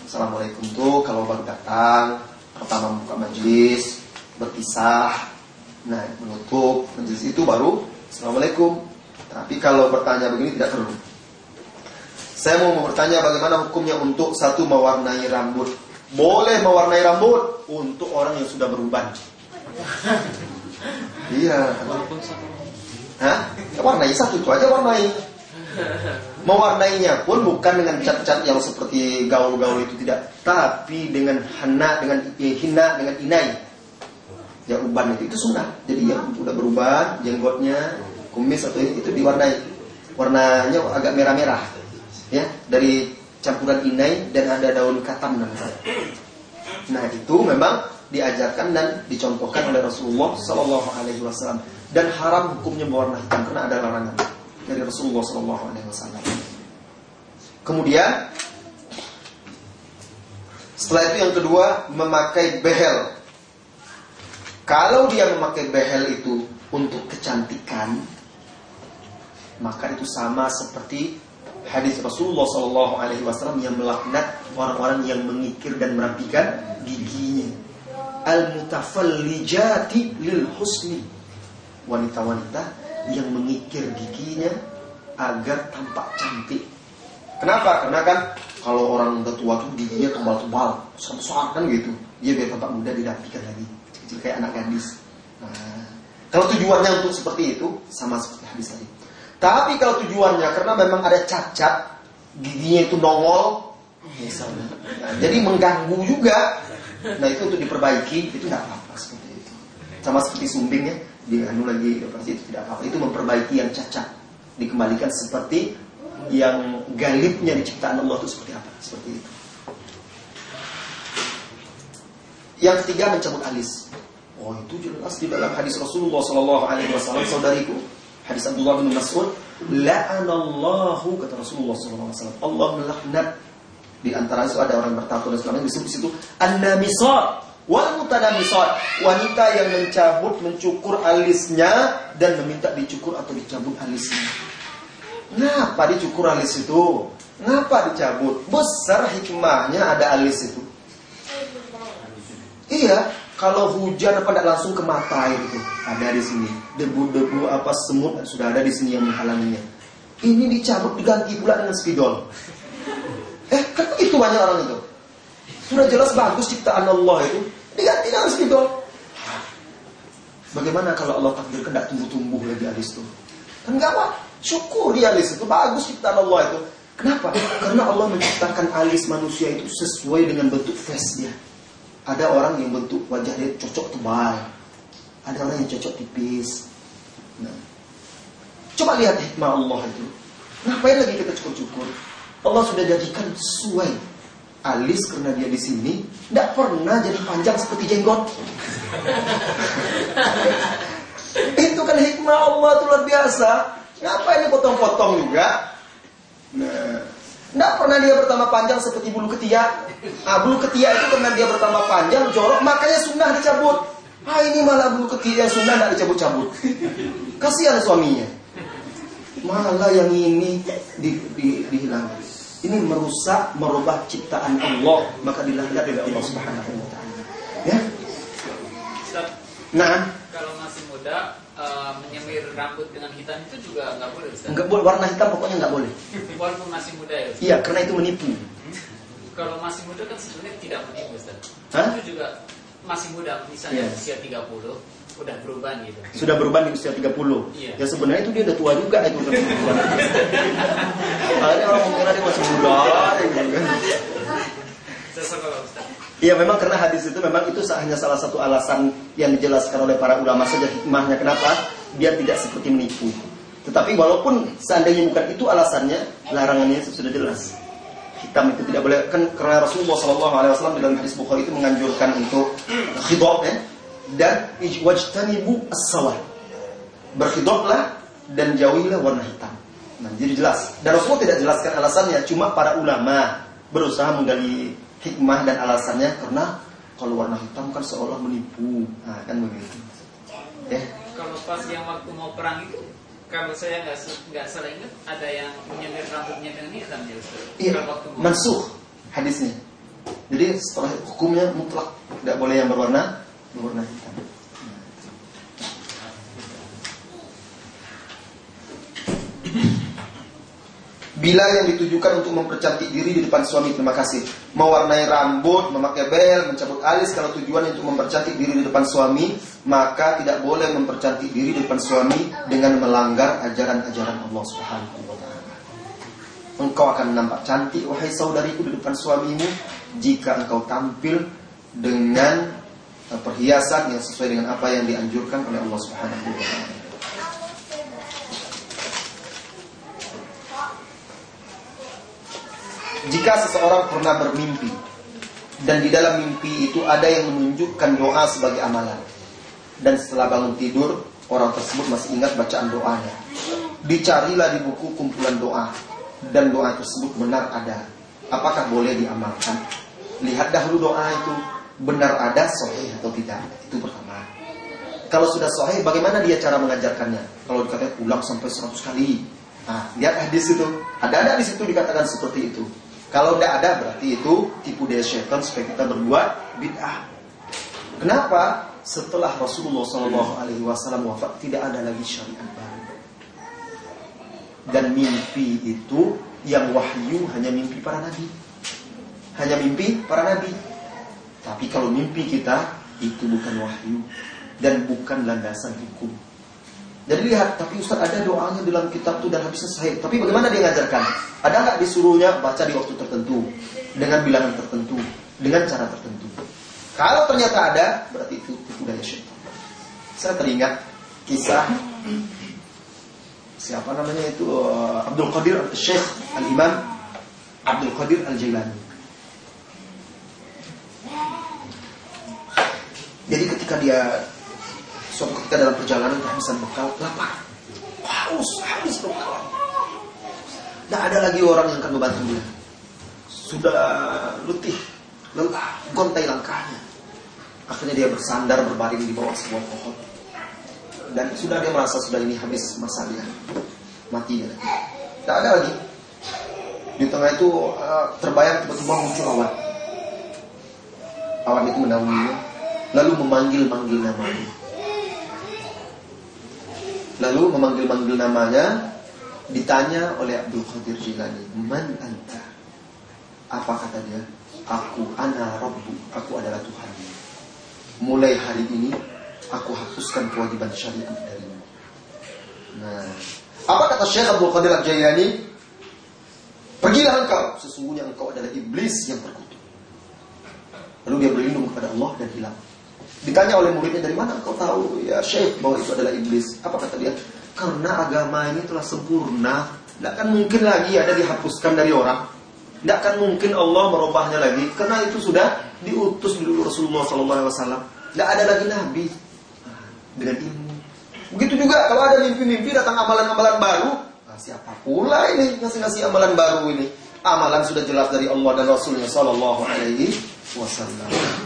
Assalamualaikum tuh kalau baru datang pertama buka majelis berpisah. Nah menutup majelis itu baru Assalamualaikum. Tapi kalau bertanya begini tidak perlu. Saya mau bertanya bagaimana hukumnya untuk satu mewarnai rambut boleh mewarnai rambut untuk orang yang sudah beruban iya Hah? warnai satu itu aja warnai Mewarnainya pun bukan dengan cat-cat yang seperti gaul-gaul itu tidak, tapi dengan hana, dengan eh, hina, dengan inai. Ya uban itu itu sunnah. Jadi yang sudah berubah jenggotnya, kumis atau itu diwarnai. Warnanya agak merah-merah. Ya, dari campuran inai dan ada daun katam namanya. Nah, itu memang diajarkan dan dicontohkan oleh Rasulullah Sallallahu Alaihi Wasallam dan haram hukumnya berwarna hitam karena ada larangan dari Rasulullah Sallallahu Alaihi Wasallam. Kemudian setelah itu yang kedua memakai behel. Kalau dia memakai behel itu untuk kecantikan, maka itu sama seperti hadis Rasulullah Sallallahu Alaihi Wasallam yang melaknat orang-orang yang mengikir dan merapikan giginya. Al mutafallijati lil husni. Wanita-wanita yang mengikir giginya agar tampak cantik. Kenapa? Karena kan kalau orang tua tuh giginya tebal-tebal, besar kan gitu. Dia biar tampak muda dirapikan lagi, kecil kayak anak gadis. Nah, kalau tujuannya untuk seperti itu sama seperti hadis tadi. Tapi kalau tujuannya karena memang ada cacat, giginya itu nongol, misalnya. Jadi mengganggu juga. Nah itu untuk diperbaiki itu tidak apa-apa seperti itu. Sama seperti sumbingnya, dianu lagi operasi itu tidak apa-apa itu memperbaiki yang cacat dikembalikan seperti yang galibnya diciptaan Allah itu seperti apa seperti itu yang ketiga mencabut alis oh itu jelas di dalam hadis Rasulullah Shallallahu Alaihi Wasallam saudariku hadis Abdullah bin Mas'ud la'anallahu kata Rasulullah Wasallam Allah melaknat di antara itu ada orang bertato dan sebagainya disebut situ an-namisat Wal mutadamisat, wanita yang mencabut, mencukur alisnya dan meminta dicukur atau dicabut alisnya. Ngapa dicukur alis itu? Ngapa dicabut? Besar hikmahnya ada alis itu. Iya, kalau hujan apa tidak langsung ke mata itu ada di sini. Debu-debu apa semut sudah ada di sini yang menghalanginya. Ini dicabut diganti pula dengan spidol. Begitu banyak orang itu. Sudah jelas bagus ciptaan Allah itu, diganti dengan spidol. Bagaimana kalau Allah takdirkan tidak tumbuh-tumbuh lagi alis itu? Kan enggak apa? Syukur di alis itu, bagus ciptaan Allah itu. Kenapa? Karena Allah menciptakan alis manusia itu sesuai dengan bentuk face dia. Ada orang yang bentuk wajah dia cocok tebal. Ada orang yang cocok tipis. Nah. Coba lihat hikmah Allah itu. Ngapain lagi kita cukur-cukur? Allah sudah jadikan sesuai alis karena dia di sini tidak pernah jadi panjang seperti jenggot. itu kan hikmah Allah itu luar biasa. Ngapain dipotong-potong juga? Nah, tidak pernah dia bertambah panjang seperti bulu ketiak. Ah, bulu ketiak itu karena dia bertambah panjang, jorok, makanya sunnah dicabut. Ah, ini malah bulu ketiak yang sunnah tidak dicabut-cabut. Kasihan suaminya. Malah yang ini di, di, dihilangkan. Ini merusak, merubah ciptaan Allah, maka dilanggar oleh Allah Subhanahu wa taala. Ya? Nah, kalau masih muda uh, menyemir rambut dengan hitam itu juga nggak boleh Ustaz. Enggak boleh warna hitam pokoknya nggak boleh. Walaupun masih muda ya. Ustaz. Iya, karena itu menipu. Kalau masih muda kan sebenarnya tidak menipu Ustaz. Hah? Itu juga masih muda, misalnya Iya. usia 30 udah berubah gitu. Sudah berubah di usia 30. Iya. Ya sebenarnya itu dia udah tua juga itu. Akhirnya orang mengira dia masih muda gitu kan. Sesuai kalau Ustaz. Iya memang karena hadis itu memang itu hanya salah satu alasan yang dijelaskan oleh para ulama saja hikmahnya kenapa biar tidak seperti menipu. Tetapi walaupun seandainya bukan itu alasannya, larangannya sudah jelas. Hitam itu tidak boleh kan karena Rasulullah SAW dalam hadis Bukhari itu menganjurkan untuk khidab ya dan wajtanibu as-sawad. Berkhidablah dan jauhilah warna hitam. Nah, jadi jelas. Dan Rasulullah tidak jelaskan alasannya, cuma para ulama berusaha menggali hikmah dan alasannya karena kalau warna hitam kan seolah menipu. Nah, kan begitu. Ya. Kalau pas yang waktu mau perang itu kalau saya nggak nggak salah ingat ada yang menyemir rambutnya dengan hitam ya Ustaz. Iya, mansuh hadisnya. Jadi setelah hukumnya mutlak tidak boleh yang berwarna berwarna hitam. Bila yang ditujukan untuk mempercantik diri di depan suami, terima kasih. Mewarnai rambut, memakai bel, mencabut alis, kalau tujuannya untuk mempercantik diri di depan suami, maka tidak boleh mempercantik diri di depan suami dengan melanggar ajaran-ajaran Allah Subhanahu taala. Engkau akan nampak cantik wahai saudariku di depan suamimu jika engkau tampil dengan eh, perhiasan yang sesuai dengan apa yang dianjurkan oleh Allah Subhanahu wa. Jika seseorang pernah bermimpi dan di dalam mimpi itu ada yang menunjukkan doa sebagai amalan dan setelah bangun tidur orang tersebut masih ingat bacaan doanya. Dicarilah di buku kumpulan doa dan doa tersebut benar ada. Apakah boleh diamalkan? Lihat dahulu doa itu benar ada sahih atau tidak? Itu pertama. Kalau sudah sahih bagaimana dia cara mengajarkannya? Kalau dikatakan ulang sampai 100 kali. Nah lihat hadis itu. Ada ada di situ dikatakan seperti itu kalau tidak ada berarti itu tipu daya syaitan supaya kita berbuat bid'ah kenapa setelah Rasulullah SAW wafat tidak ada lagi syariat baru dan mimpi itu yang wahyu hanya mimpi para nabi. Hanya mimpi para nabi. Tapi kalau mimpi kita itu bukan wahyu dan bukan landasan hukum. Jadi lihat, tapi Ustaz ada doanya dalam kitab itu dan habis selesai. Tapi bagaimana dia ngajarkan? Ada nggak disuruhnya baca di waktu tertentu dengan bilangan tertentu, dengan cara tertentu? Kalau ternyata ada, berarti itu tipu daya syaitan. Saya teringat kisah siapa namanya itu uh, Abdul Qadir Syekh Al Imam Abdul Qadir Al Jailani. Jadi ketika dia suatu ketika dalam perjalanan kehabisan bekal, lapar, haus, habis bekal. Tidak ada lagi orang yang akan membantu dia. Sudah letih, lelah, gontai langkahnya. Akhirnya dia bersandar berbaring di bawah sebuah pohon. Dan sudah dia merasa sudah ini habis masa dia. Mati dia tidak ada lagi. Di tengah itu uh, terbayang tiba-tiba muncul awan. Awan itu mendahulunya lalu memanggil-manggil namanya lalu memanggil-manggil namanya ditanya oleh Abdul Qadir Jilani man anta Apa kata dia? Aku ana rabbu, aku adalah Tuhan. Mulai hari ini aku hapuskan kewajiban syariat darimu. Nah, apa kata Syekh Abdul Qadir Al-Jailani? Pergilah engkau, sesungguhnya engkau adalah iblis yang terkutuk. Lalu dia berlindung kepada Allah dan hilang. Ditanya oleh muridnya dari mana engkau tahu ya Syekh bahwa itu adalah iblis? Apa kata dia? Karena agama ini telah sempurna, tidak akan mungkin lagi ada dihapuskan dari orang. Tidak akan mungkin Allah merubahnya lagi karena itu sudah diutus dulu Rasulullah SAW. Tidak ada lagi nabi dengan ilmu. Begitu juga kalau ada mimpi-mimpi datang amalan-amalan baru, nah, siapa pula ini ngasih-ngasih amalan baru ini? Amalan sudah jelas dari Allah dan Rasulnya Sallallahu Alaihi Wasallam.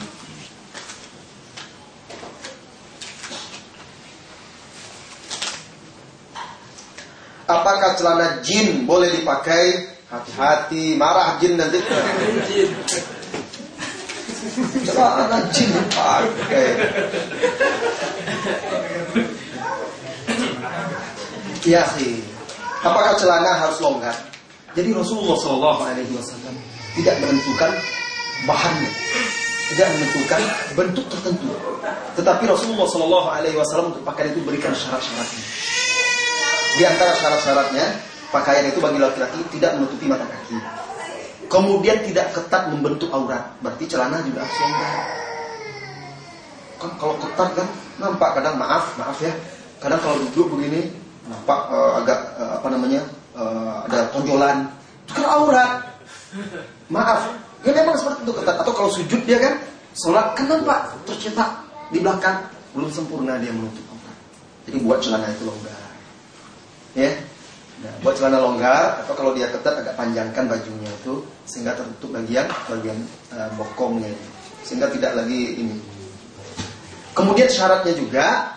Apakah celana jin boleh dipakai? Hati-hati, marah jin nanti. celana jin dipakai. Ya sih. Apakah celana harus longgar? Jadi Rasulullah Shallallahu Alaihi Wasallam tidak menentukan bahannya, tidak menentukan bentuk tertentu. Tetapi Rasulullah Shallallahu Alaihi Wasallam untuk pakaian itu berikan syarat-syaratnya. Di antara syarat-syaratnya, pakaian itu bagi laki-laki tidak menutupi mata kaki. Kemudian tidak ketat membentuk aurat. Berarti celana juga harus. Kan kalau ketat kan nampak kadang maaf, maaf ya. Kadang kalau duduk begini nampak uh, agak uh, apa namanya? Uh, ada tonjolan. Itu kan aurat. Maaf. Ya memang seperti itu ketat. Atau kalau sujud dia kan sholat kan nampak tercetak di belakang belum sempurna dia menutup aurat. Jadi buat celana itu longgar ya. Nah, buat celana longgar atau kalau dia ketat agak panjangkan bajunya itu sehingga tertutup bagian bagian uh, bokongnya sehingga tidak lagi ini. Kemudian syaratnya juga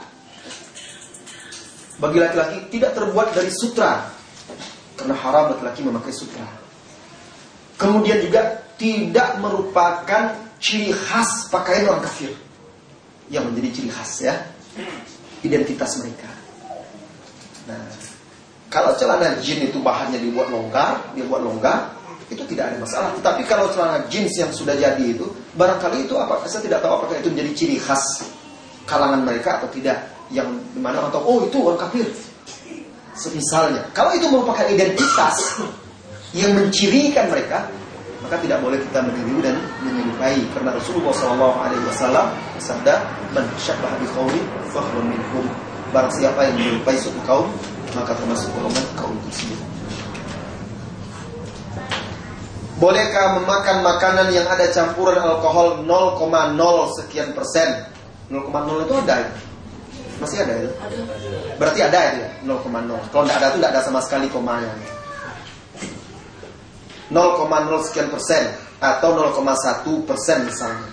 bagi laki-laki tidak terbuat dari sutra. Karena haram laki-laki memakai sutra. Kemudian juga tidak merupakan ciri khas pakaian orang kafir. Yang menjadi ciri khas ya. Identitas mereka. Nah kalau celana jin itu bahannya dibuat longgar, dia buat longgar, itu tidak ada masalah. Tetapi kalau celana jeans yang sudah jadi itu, barangkali itu apa? Saya tidak tahu apakah itu menjadi ciri khas kalangan mereka atau tidak. Yang di mana tahu, oh itu orang kafir. Semisalnya, kalau itu merupakan identitas yang mencirikan mereka, maka tidak boleh kita meniru dan menyerupai karena Rasulullah Shallallahu Alaihi Wasallam bersabda, "Man syabbaha bi minhum." Barang siapa yang menyerupai suatu kaum, maka termasuk golongan kaum tersebut. Bolehkah memakan makanan yang ada campuran alkohol 0,0 sekian persen? 0,0 itu ada ya? Masih ada ya? Berarti ada ya 0,0. Kalau tidak ada itu tidak ada sama sekali komanya. 0,0 sekian persen atau 0,1 persen misalnya.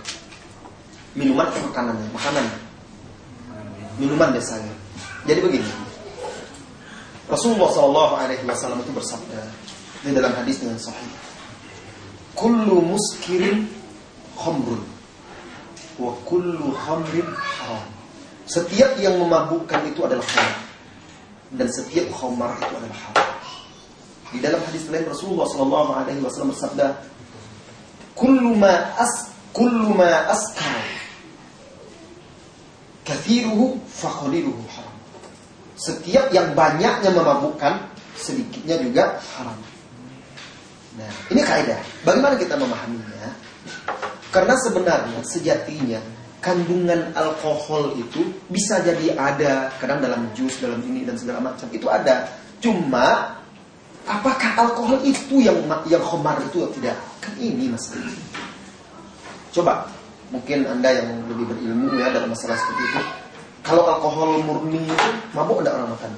Minuman atau makanan? Makanan. Minuman biasanya. Jadi begini. Rasulullah Shallallahu Alaihi Wasallam itu bersabda di dalam hadis dengan sahih. Kullu muskirin khamrun wa kullu khamrin haram. Setiap yang memabukkan itu adalah haram dan setiap khamar itu adalah haram. Di dalam hadis lain Rasulullah Shallallahu Alaihi Wasallam bersabda, "Kullu ma as kullu ma askar kathiruhu faqaliluhu haram." Setiap yang banyaknya memabukkan, sedikitnya juga haram. Nah, ini kaidah. Bagaimana kita memahaminya? Karena sebenarnya sejatinya kandungan alkohol itu bisa jadi ada kadang dalam jus, dalam ini dan segala macam. Itu ada. Cuma apakah alkohol itu yang yang khomar itu atau tidak? Kan ini masalah. Coba mungkin Anda yang lebih berilmu ya dalam masalah seperti itu kalau alkohol murni itu mabuk enggak orang makan?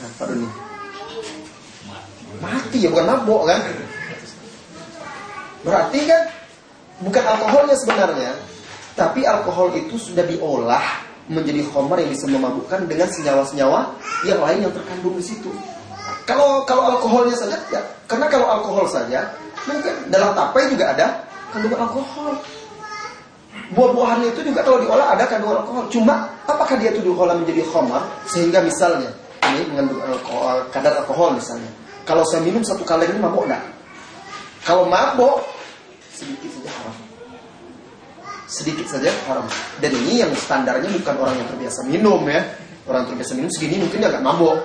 Nah, Doni. Mati ya bukan mabuk kan? Berarti kan bukan alkoholnya sebenarnya, tapi alkohol itu sudah diolah menjadi homer yang bisa memabukkan dengan senyawa-senyawa yang lain yang terkandung di situ. Kalau kalau alkoholnya saja ya, karena kalau alkohol saja mungkin dalam tapai juga ada kandungan alkohol buah-buahannya itu juga kalau diolah ada kandungan alkohol. Cuma apakah dia itu diolah menjadi khamar sehingga misalnya ini mengandung alkohol, kadar alkohol misalnya. Kalau saya minum satu kaleng ini mabok enggak? Kalau mabok sedikit saja haram. Sedikit saja haram. Dan ini yang standarnya bukan orang yang terbiasa minum ya. Orang terbiasa minum segini mungkin dia agak mabok.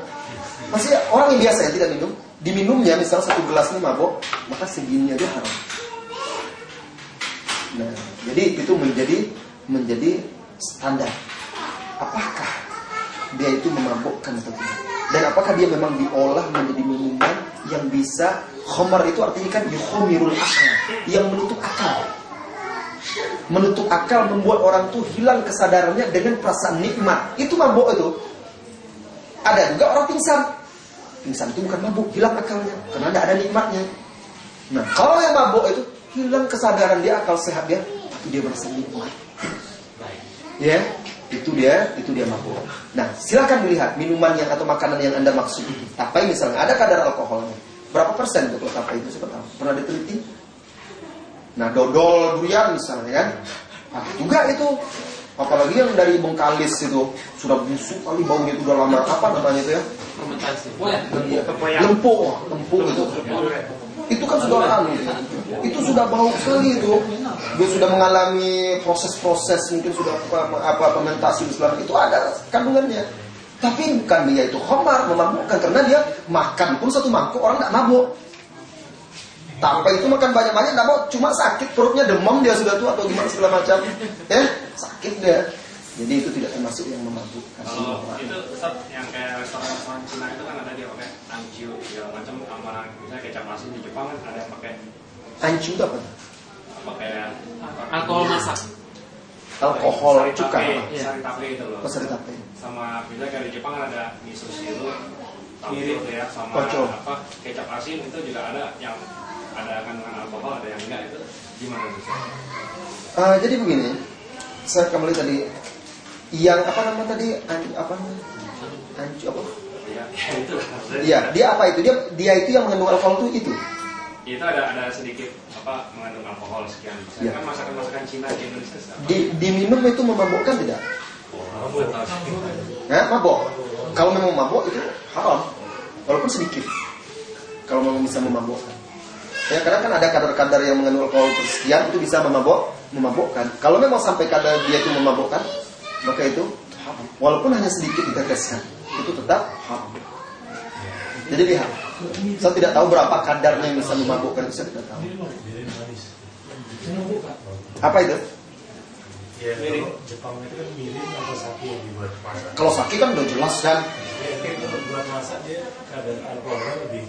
Masih orang yang biasa yang tidak minum, diminumnya misal satu gelas ini mabok, maka segini aja haram. Jadi itu menjadi menjadi standar. Apakah dia itu memabukkan atau tidak? Dan apakah dia memang diolah menjadi minuman yang bisa Khomar itu artinya kan yukhomirul akal Yang menutup akal. Menutup akal membuat orang tuh hilang kesadarannya dengan perasaan nikmat. Itu mabuk itu. Ada juga orang pingsan. Pingsan itu bukan mabuk, hilang akalnya Karena tidak ada nikmatnya. Nah kalau yang mabuk itu hilang kesadaran dia, akal sehat dia Tapi dia merasa nikmat Ya, itu dia, itu dia mabuk. Nah, silakan dilihat minuman yang atau makanan yang anda maksud. Apa misalnya ada kadar alkoholnya. Berapa persen untuk apa itu tahu? Pernah diteliti? Nah, dodol durian misalnya kan. Nah, juga itu apalagi yang dari Bengkalis itu sudah busuk kali baunya itu udah lama apa namanya itu ya? Fermentasi. Iya. Lempung, lempung itu. Itu kan sudah anu, itu sudah bau sekali itu. Dia sudah mengalami proses-proses mungkin sudah apa, apa fermentasi dan itu ada kandungannya. Tapi bukan dia itu khamar, memabukkan karena dia makan pun satu mangkuk orang tidak mabuk. Tanpa itu makan banyak-banyak tidak mau, cuma sakit perutnya demam dia sudah tua atau gimana segala macam. Ya, sakit dia. Jadi itu tidak termasuk yang memabukkan. Kalau itu Ustaz, yang kayak restoran-restoran Cina itu kan ada dia pakai anju segala macam sama misalnya kecap asin di Jepang kan ada yang pakai Ancu itu apa? pakai Alkohol masak. Alkohol sari cuka. tape, Iya. sari tape itu loh. Oh, sari tape. Sama misalnya kayak di Jepang kan ada miso siru, tahu Mirip. itu ya, sama Kocok. apa kecap asin itu juga ada yang ada kandungan alkohol, ada yang enggak itu gimana tuh? Ustaz? Ah, jadi begini, saya kembali tadi yang apa nama tadi an, apa? Ancu apa? Ya, itu. Iya, dia apa itu? Dia dia itu yang mengandung alkohol itu itu. Itu ada ada sedikit apa mengandung alkohol sekian persen. Iya. Kan masakan-masakan Cina di Indonesia sama. Di, diminum itu memabukkan tidak? Nah, mabok. Kalau memang mabok itu haram, walaupun sedikit. Kalau memang bisa memabukkan. Ya, karena kan ada kadar-kadar yang mengandung alkohol sekian itu bisa memabok, memabukkan. Kalau memang sampai kadar dia itu memabukkan, maka itu haram. Walaupun hanya sedikit diteteskan, itu tetap haram. Jadi lihat, saya tidak tahu berapa kadarnya yang bisa memabukkan, itu saya tidak tahu. Apa itu? Ya, kalau Jepang itu kan mirin atau sake yang dibuat masak. Kalau sakit kan udah jelas kan, Ya, itu buat masak dia kadar alkoholnya lebih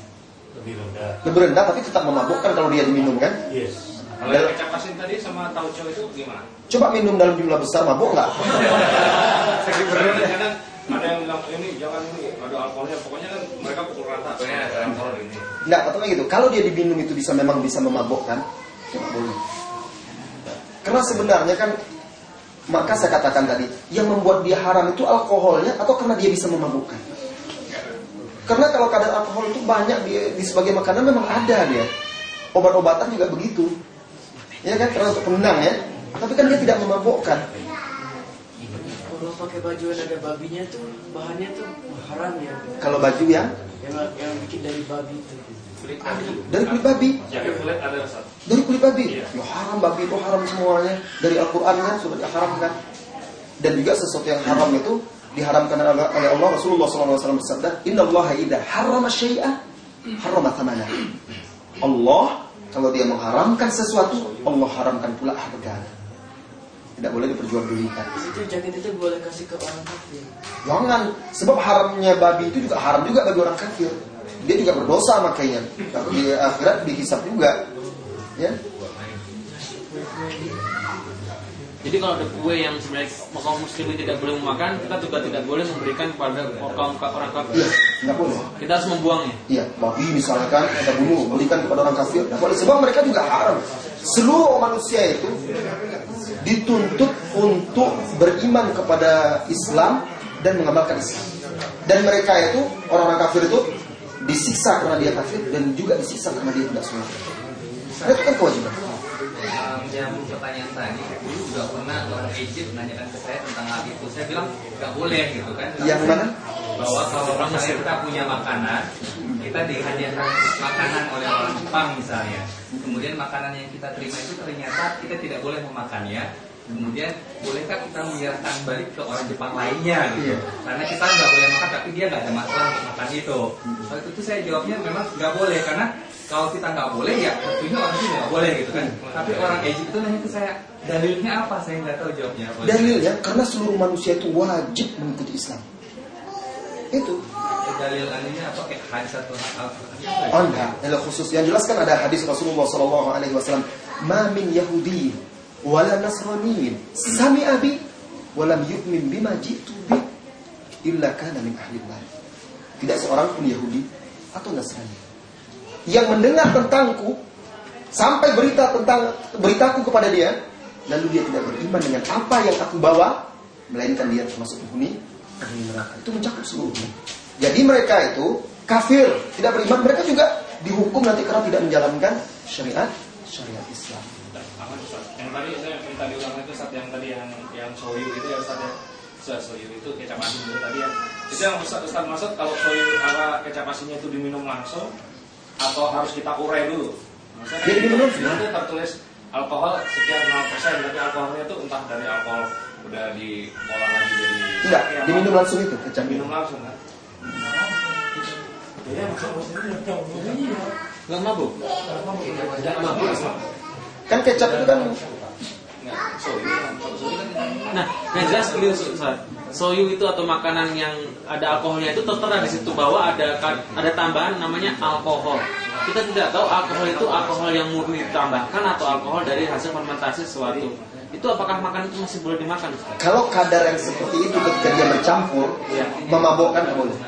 lebih rendah. lebih rendah tapi tetap memabukkan kalau dia diminum kan. Yes. Kalau yang kecap asin tadi sama tauco itu gimana? Coba minum dalam jumlah besar mabuk nggak? Kadang-kadang ada yang bilang ini jangan ini ada alkoholnya pokoknya kan mereka pukul rata pokoknya ada alkohol ini Enggak, katanya gitu. Kalau dia diminum itu bisa memang bisa memabukkan, tidak boleh. Karena sebenarnya kan maka saya katakan tadi, yang membuat dia haram itu alkoholnya atau karena dia bisa memabukkan. Karena kalau kadar alkohol itu banyak di, di sebagai makanan memang ada dia. Obat-obatan juga begitu. Ya kan karena untuk penenang ya. Tapi kan dia tidak memabukkan. Kalau pakai baju yang ada babinya tuh bahannya tuh haram ya. Kalau baju yang Yang yang bikin dari babi itu. kulit dari kulit babi, kulit ada dari kulit babi. Iya. Ya haram babi itu haram semuanya. Dari Al-Qur'an kan sudah diharamkan. Dan juga sesuatu yang haram itu diharamkan oleh Allah Rasulullah SAW bersabda, Inna Allah harrama syai'ah thamana. Allah kalau dia mengharamkan sesuatu, Allah haramkan pula harganya. Tidak boleh diperjualbelikan. Itu jaket itu boleh kasih ke orang kafir. Jangan, sebab haramnya babi itu juga haram juga bagi orang kafir. Dia juga berdosa makanya. Tapi di akhirat dihisap juga. Ya. Jadi kalau ada kue yang sebenarnya kaum muslimin tidak boleh memakan, kita juga tidak boleh memberikan kepada kaum orang kafir. Iya, nggak boleh. Kita harus membuangnya. Iya, babi misalkan kita bunuh, berikan kepada orang kafir. Nggak boleh, sebab mereka juga haram. Seluruh manusia itu dituntut untuk beriman kepada Islam dan mengamalkan Islam. Dan mereka itu orang-orang kafir itu disiksa karena dia kafir dan juga disiksa karena dia tidak sholat. Itu kan kewajiban. Menyambung pertanyaan tadi dulu juga pernah orang Egypt menanyakan ke saya tentang hal itu saya bilang nggak boleh gitu kan Yang mana? bahwa kalau misalnya kita punya makanan kita dihadiahkan makanan oleh orang Jepang misalnya. Kemudian makanan yang kita terima itu ternyata kita tidak boleh memakannya. Kemudian bolehkah kita menyerahkan balik ke orang Jepang lainnya gitu? Karena kita nggak boleh makan, tapi dia nggak ada masalah untuk makan itu. Waktu itu saya jawabnya memang nggak boleh karena kalau kita nggak boleh ya tentunya orang itu nggak boleh gitu kan. Tapi orang Egypt itu nanya ke saya dalilnya apa? Saya nggak tahu jawabnya apa. Dalilnya karena seluruh manusia itu wajib mengikuti Islam. Itu. dalil anehnya apa kayak hadis atau? Oh enggak, khusus yang jelas kan ada hadis Rasulullah Sallallahu Alaihi Wasallam, "Ma min Yahudi wala Nasrani sami abi walam yu'min bima jitu bi illa kana min ahli nar." Tidak seorang pun Yahudi atau Nasrani yang mendengar tentangku sampai berita tentang beritaku kepada dia, lalu dia tidak beriman dengan apa yang aku bawa, melainkan dia termasuk penghuni penghuni neraka. Itu mencakup seluruhnya. Jadi mereka itu kafir, tidak beriman, mereka juga dihukum nanti karena tidak menjalankan syariat syariat Islam. Ustaz. Yang tadi saya minta diulang itu saat yang tadi yang yang soyu itu ya Ustaz ya. Ustaz soyu itu kecap asin itu tadi ya. Itu yang Ustaz, Ustaz maksud kalau soyu apa kecap asinnya itu diminum langsung atau harus kita urai dulu? Maksudnya Jadi diminum langsung. Nanti tertulis alkohol sekian 0% tapi alkoholnya itu entah dari alkohol udah diolah lagi jadi Tidak, diminum langsung itu kecap minum langsung kan? Nggak mabuk. Tidak mabuk. Kan kecap itu kan Enggak, soyu kan. Kalau soyu kan Nah, yang jelas beliau Ustaz. Soyu itu atau makanan yang ada alkoholnya itu tertera di situ bahwa ada ada tambahan namanya alkohol. Kita tidak tahu alkohol itu alkohol yang murni ditambahkan atau alkohol dari hasil fermentasi sesuatu. Itu apakah makanan itu masih boleh dimakan Ustaz? kalau kadar yang seperti itu ketika dia bercampur memabukkan nggak boleh.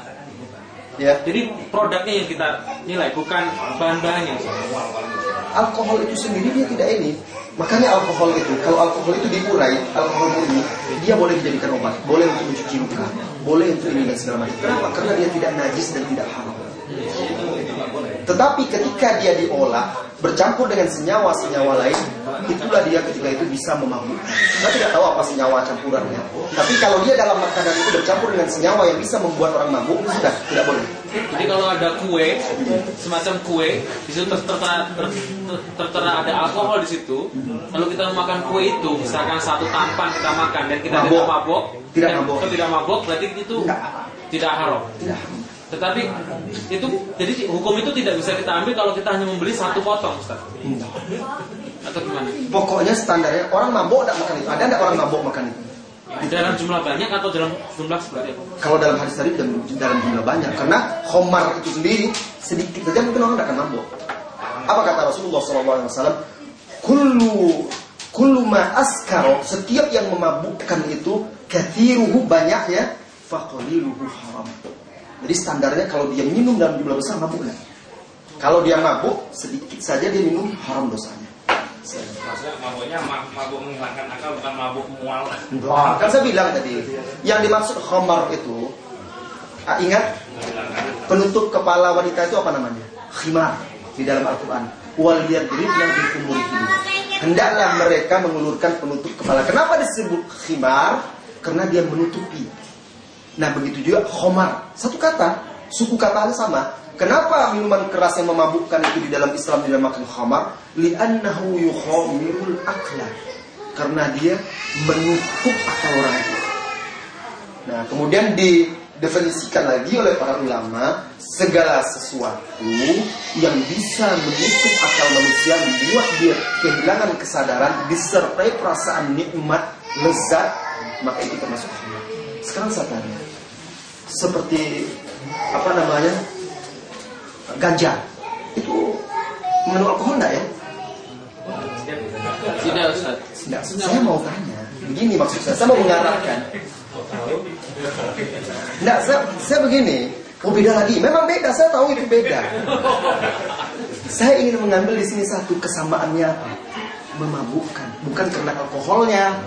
Ya, Jadi produknya yang kita nilai bukan bahan-bahannya. Alkohol itu sendiri dia tidak ini. Makanya alkohol itu, kalau alkohol itu diurai, alkohol murni, dia boleh dijadikan obat, boleh untuk mencuci luka, boleh untuk ini dan segala macam. Kenapa? Karena dia tidak najis dan tidak haram. Tetapi ketika dia diolah bercampur dengan senyawa-senyawa lain, itulah dia ketika itu bisa memabukkan. Kita tidak tahu apa senyawa campurannya. Tapi kalau dia dalam makanan itu bercampur dengan senyawa yang bisa membuat orang mabuk, sudah tidak boleh. Jadi kalau ada kue, semacam kue, di situ ter- tertera, ter- ter- tertera ada alkohol di situ. Lalu kita makan kue itu, misalkan satu tampan kita makan dan kita Mabuk. tidak mabok, Tidak dan kita tidak mabok, berarti itu Tidak. tidak haram. Tidak. Tetapi itu jadi hukum itu tidak bisa kita ambil kalau kita hanya membeli satu potong, Ustaz. Atau gimana? Pokoknya standarnya orang mabuk tidak makan itu. Ada tidak orang mabuk makan itu? Di dalam jumlah banyak atau dalam jumlah seperti apa? Kalau dalam hadis tadi dalam, dalam jumlah banyak karena khomar itu sendiri sedikit saja mungkin orang tidak akan mabuk. Apa kata Rasulullah SAW? Kullu kullu ma askaro setiap yang memabukkan itu kathiruhu banyaknya faqaliluhu haram. Jadi standarnya kalau dia minum dalam jumlah besar mabuklah. Kalau dia mabuk sedikit saja dia minum haram dosanya. Maksudnya mabuknya ma- mabuk menghilangkan akal bukan mabuk mual. Wah, kan saya bilang tadi, yang dimaksud khamar itu, ah, ingat penutup kepala wanita itu apa namanya? Khimar di dalam Al-Quran. Wal yadribna bi khumurihin. Hendaklah mereka mengulurkan penutup kepala. Kenapa disebut khimar? Karena dia menutupi. Nah begitu juga khomar. Satu kata, suku katanya sama. Kenapa minuman keras yang memabukkan itu di dalam Islam dinamakan khamar? Li'annahu yukhamirul akla. Karena dia menutup akal orang itu. Nah, kemudian didefinisikan lagi oleh para ulama segala sesuatu yang bisa menutup akal manusia membuat dia kehilangan kesadaran disertai perasaan nikmat lezat maka itu termasuk khamar. Sekarang saya tanya, seperti apa namanya ganja itu mengandung alkohol enggak ya? Tidak, Ustaz. Tidak, saya mau tanya. Begini maksud saya, saya mau mengarahkan. Tidak, saya, saya begini. Oh beda lagi. Memang beda, saya tahu itu beda. Saya ingin mengambil di sini satu kesamaannya apa? Memabukkan, bukan karena alkoholnya.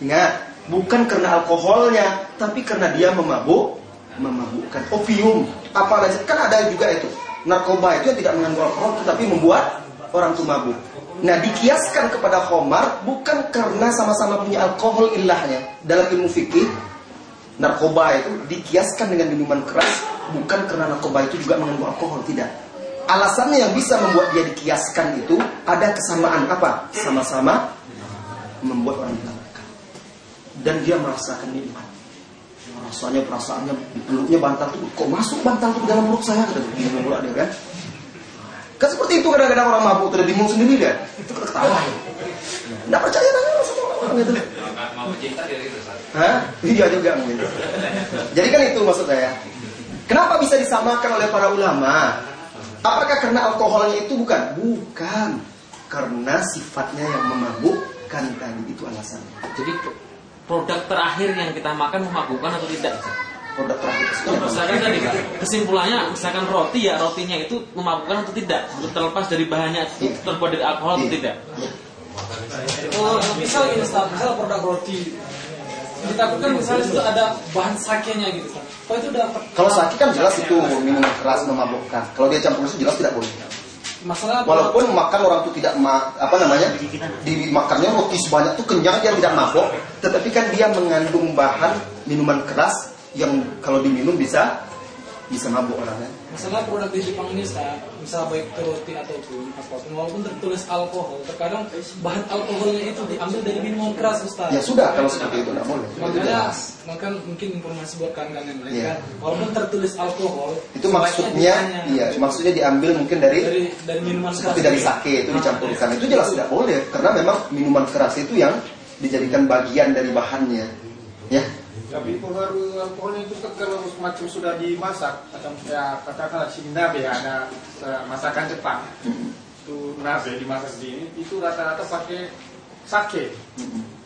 Ingat, bukan karena alkoholnya, tapi karena dia memabuk, memabukkan. Opium, apa? Kan ada juga itu. Narkoba itu yang tidak mengandung alkohol, tetapi membuat orang itu mabuk. Nah, dikiaskan kepada khomar bukan karena sama-sama punya alkohol ilahnya. Dalam ilmu fikih, narkoba itu dikiaskan dengan minuman keras bukan karena narkoba itu juga mengandung alkohol, tidak. Alasannya yang bisa membuat dia dikiaskan itu ada kesamaan apa? Sama-sama membuat orang ditabrakkan. Dan dia merasakan nikmat. Rasanya perasaannya peluknya bantal tuh kok masuk bantal tuh ke dalam perut saya kata dia pula dia kan. Kan seperti itu kadang-kadang orang mabuk sudah bingung sendiri dia. Itu ketawa. Enggak percaya tanya sama orang gitu. Mau cinta dari itu Ustaz. Hah? Iya juga mungkin. Jadi kan itu maksud saya. Kenapa bisa disamakan oleh para ulama? Apakah karena alkoholnya itu bukan? Bukan. Karena sifatnya yang memabukkan tadi itu alasannya. Jadi produk terakhir yang kita makan memabukkan atau tidak? Produk terakhir itu? Misalkan tadi kesimpulannya, misalkan roti ya rotinya itu memabukkan atau tidak? Terlepas dari bahannya itu terbuat dari alkohol atau Iya. tidak? Oh, misal Ustaz, misal produk roti ditakutkan misalnya itu ada bahan sakenya gitu. Oh itu udah Kalau sakit kan jelas itu minuman keras memabukkan. Kalau dia campur susu jelas tidak boleh. masalah Walaupun makan orang itu tidak ma apa namanya dimakannya roti sebanyak itu kenyang dia tidak mabuk, tetapi kan dia mengandung bahan minuman keras yang kalau diminum bisa bisa mabuk orangnya. masalah produk di Jepang ini Ustaz, misal baik ke roti ataupun apa pun walaupun tertulis alkohol, terkadang bahan alkoholnya itu diambil dari minuman keras Ustaz. Ya sudah kalau seperti itu tidak boleh. Makanya, maka mungkin informasi buat kawan-kawan yang lain Iya. kan, walaupun tertulis alkohol, Itu maksudnya iya maksudnya diambil mungkin dari dari dari minuman keras. seperti dari sake itu dicampurkan itu jelas tidak boleh karena memang minuman keras itu yang dijadikan bagian dari bahannya. Ya. Tapi pengaruh alkoholnya itu kan kalau macam sudah dimasak, macam ya katakanlah sini nabe ada eh, masakan Jepang, itu nabe dimasak di ini, itu rata-rata pakai sake.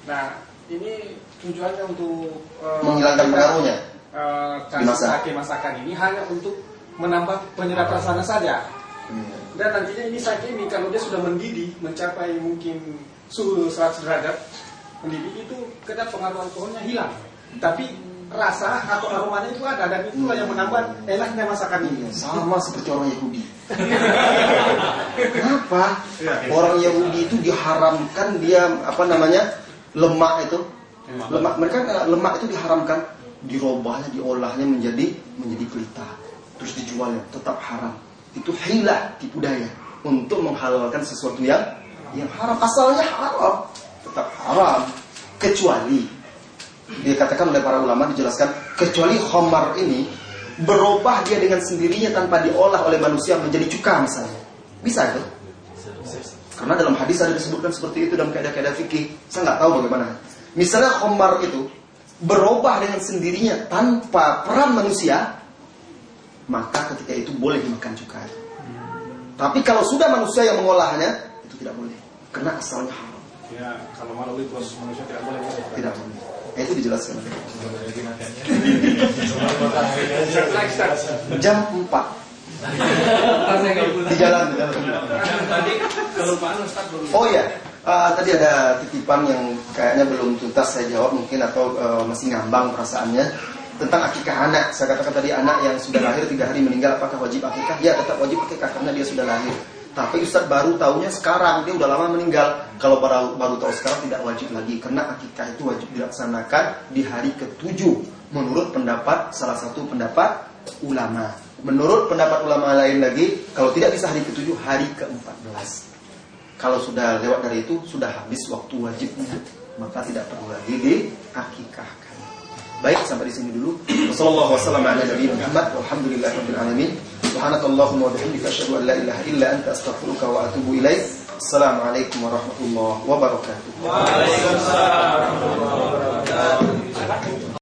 Nah ini tujuannya untuk eh, Menghilangkan pengaruhnya. eh, Dimasak. sake masakan ini hanya untuk menambah penyedap rasanya saja. Dan nantinya ini sake ini kalau dia sudah mendidih mencapai mungkin suhu 100 derajat mendidih itu kadang pengaruh alkoholnya hilang. Tapi rasa atau aromanya itu ada dan itulah yang menambah enaknya masakan ini. Sama seperti orang Yahudi. Kenapa? Orang Yahudi itu diharamkan dia apa namanya lemak itu lemak mereka lemak itu diharamkan dirobahnya diolahnya menjadi menjadi pelita terus dijualnya tetap haram itu hilah tipu daya untuk menghalalkan sesuatu yang yang haram asalnya haram tetap haram kecuali dikatakan oleh para ulama dijelaskan kecuali khamar ini berubah dia dengan sendirinya tanpa diolah oleh manusia menjadi cuka misalnya. Bisa itu? Karena dalam hadis ada disebutkan seperti itu dalam kaidah-kaidah fikih. Saya nggak tahu bagaimana. Misalnya khamar itu berubah dengan sendirinya tanpa peran manusia maka ketika itu boleh dimakan cuka. Tapi kalau sudah manusia yang mengolahnya itu tidak boleh. Karena asalnya haram Ya, kalau melalui proses manusia tidak boleh. tidak Nah, itu dijelaskan jam 4 di jalan. Oh ya, eh, tadi ada titipan yang kayaknya belum tuntas saya jawab mungkin atau eh, masih ngambang perasaannya tentang akikah anak. Saya katakan tadi anak yang sudah lahir tiga hari meninggal apakah wajib akikah? Ya tetap wajib akikah karena dia sudah lahir. Tapi Ustadz baru tahunya sekarang dia udah lama meninggal. Kalau baru baru tahu sekarang tidak wajib lagi karena akikah itu wajib dilaksanakan di hari ketujuh menurut pendapat salah satu pendapat ulama. Menurut pendapat ulama lain lagi, kalau tidak bisa hari ketujuh, hari ke-14. Kalau sudah lewat dari itu, sudah habis waktu wajibnya, maka tidak perlu lagi diakikahkan. Baik, sampai di sini dulu. Wassallallahu wasallam ala Nabi Muhammad. Alamin. Illa anta astaghfiruka wa atubu warahmatullahi wabarakatuh. Waalaikumsalam warahmatullahi wabarakatuh.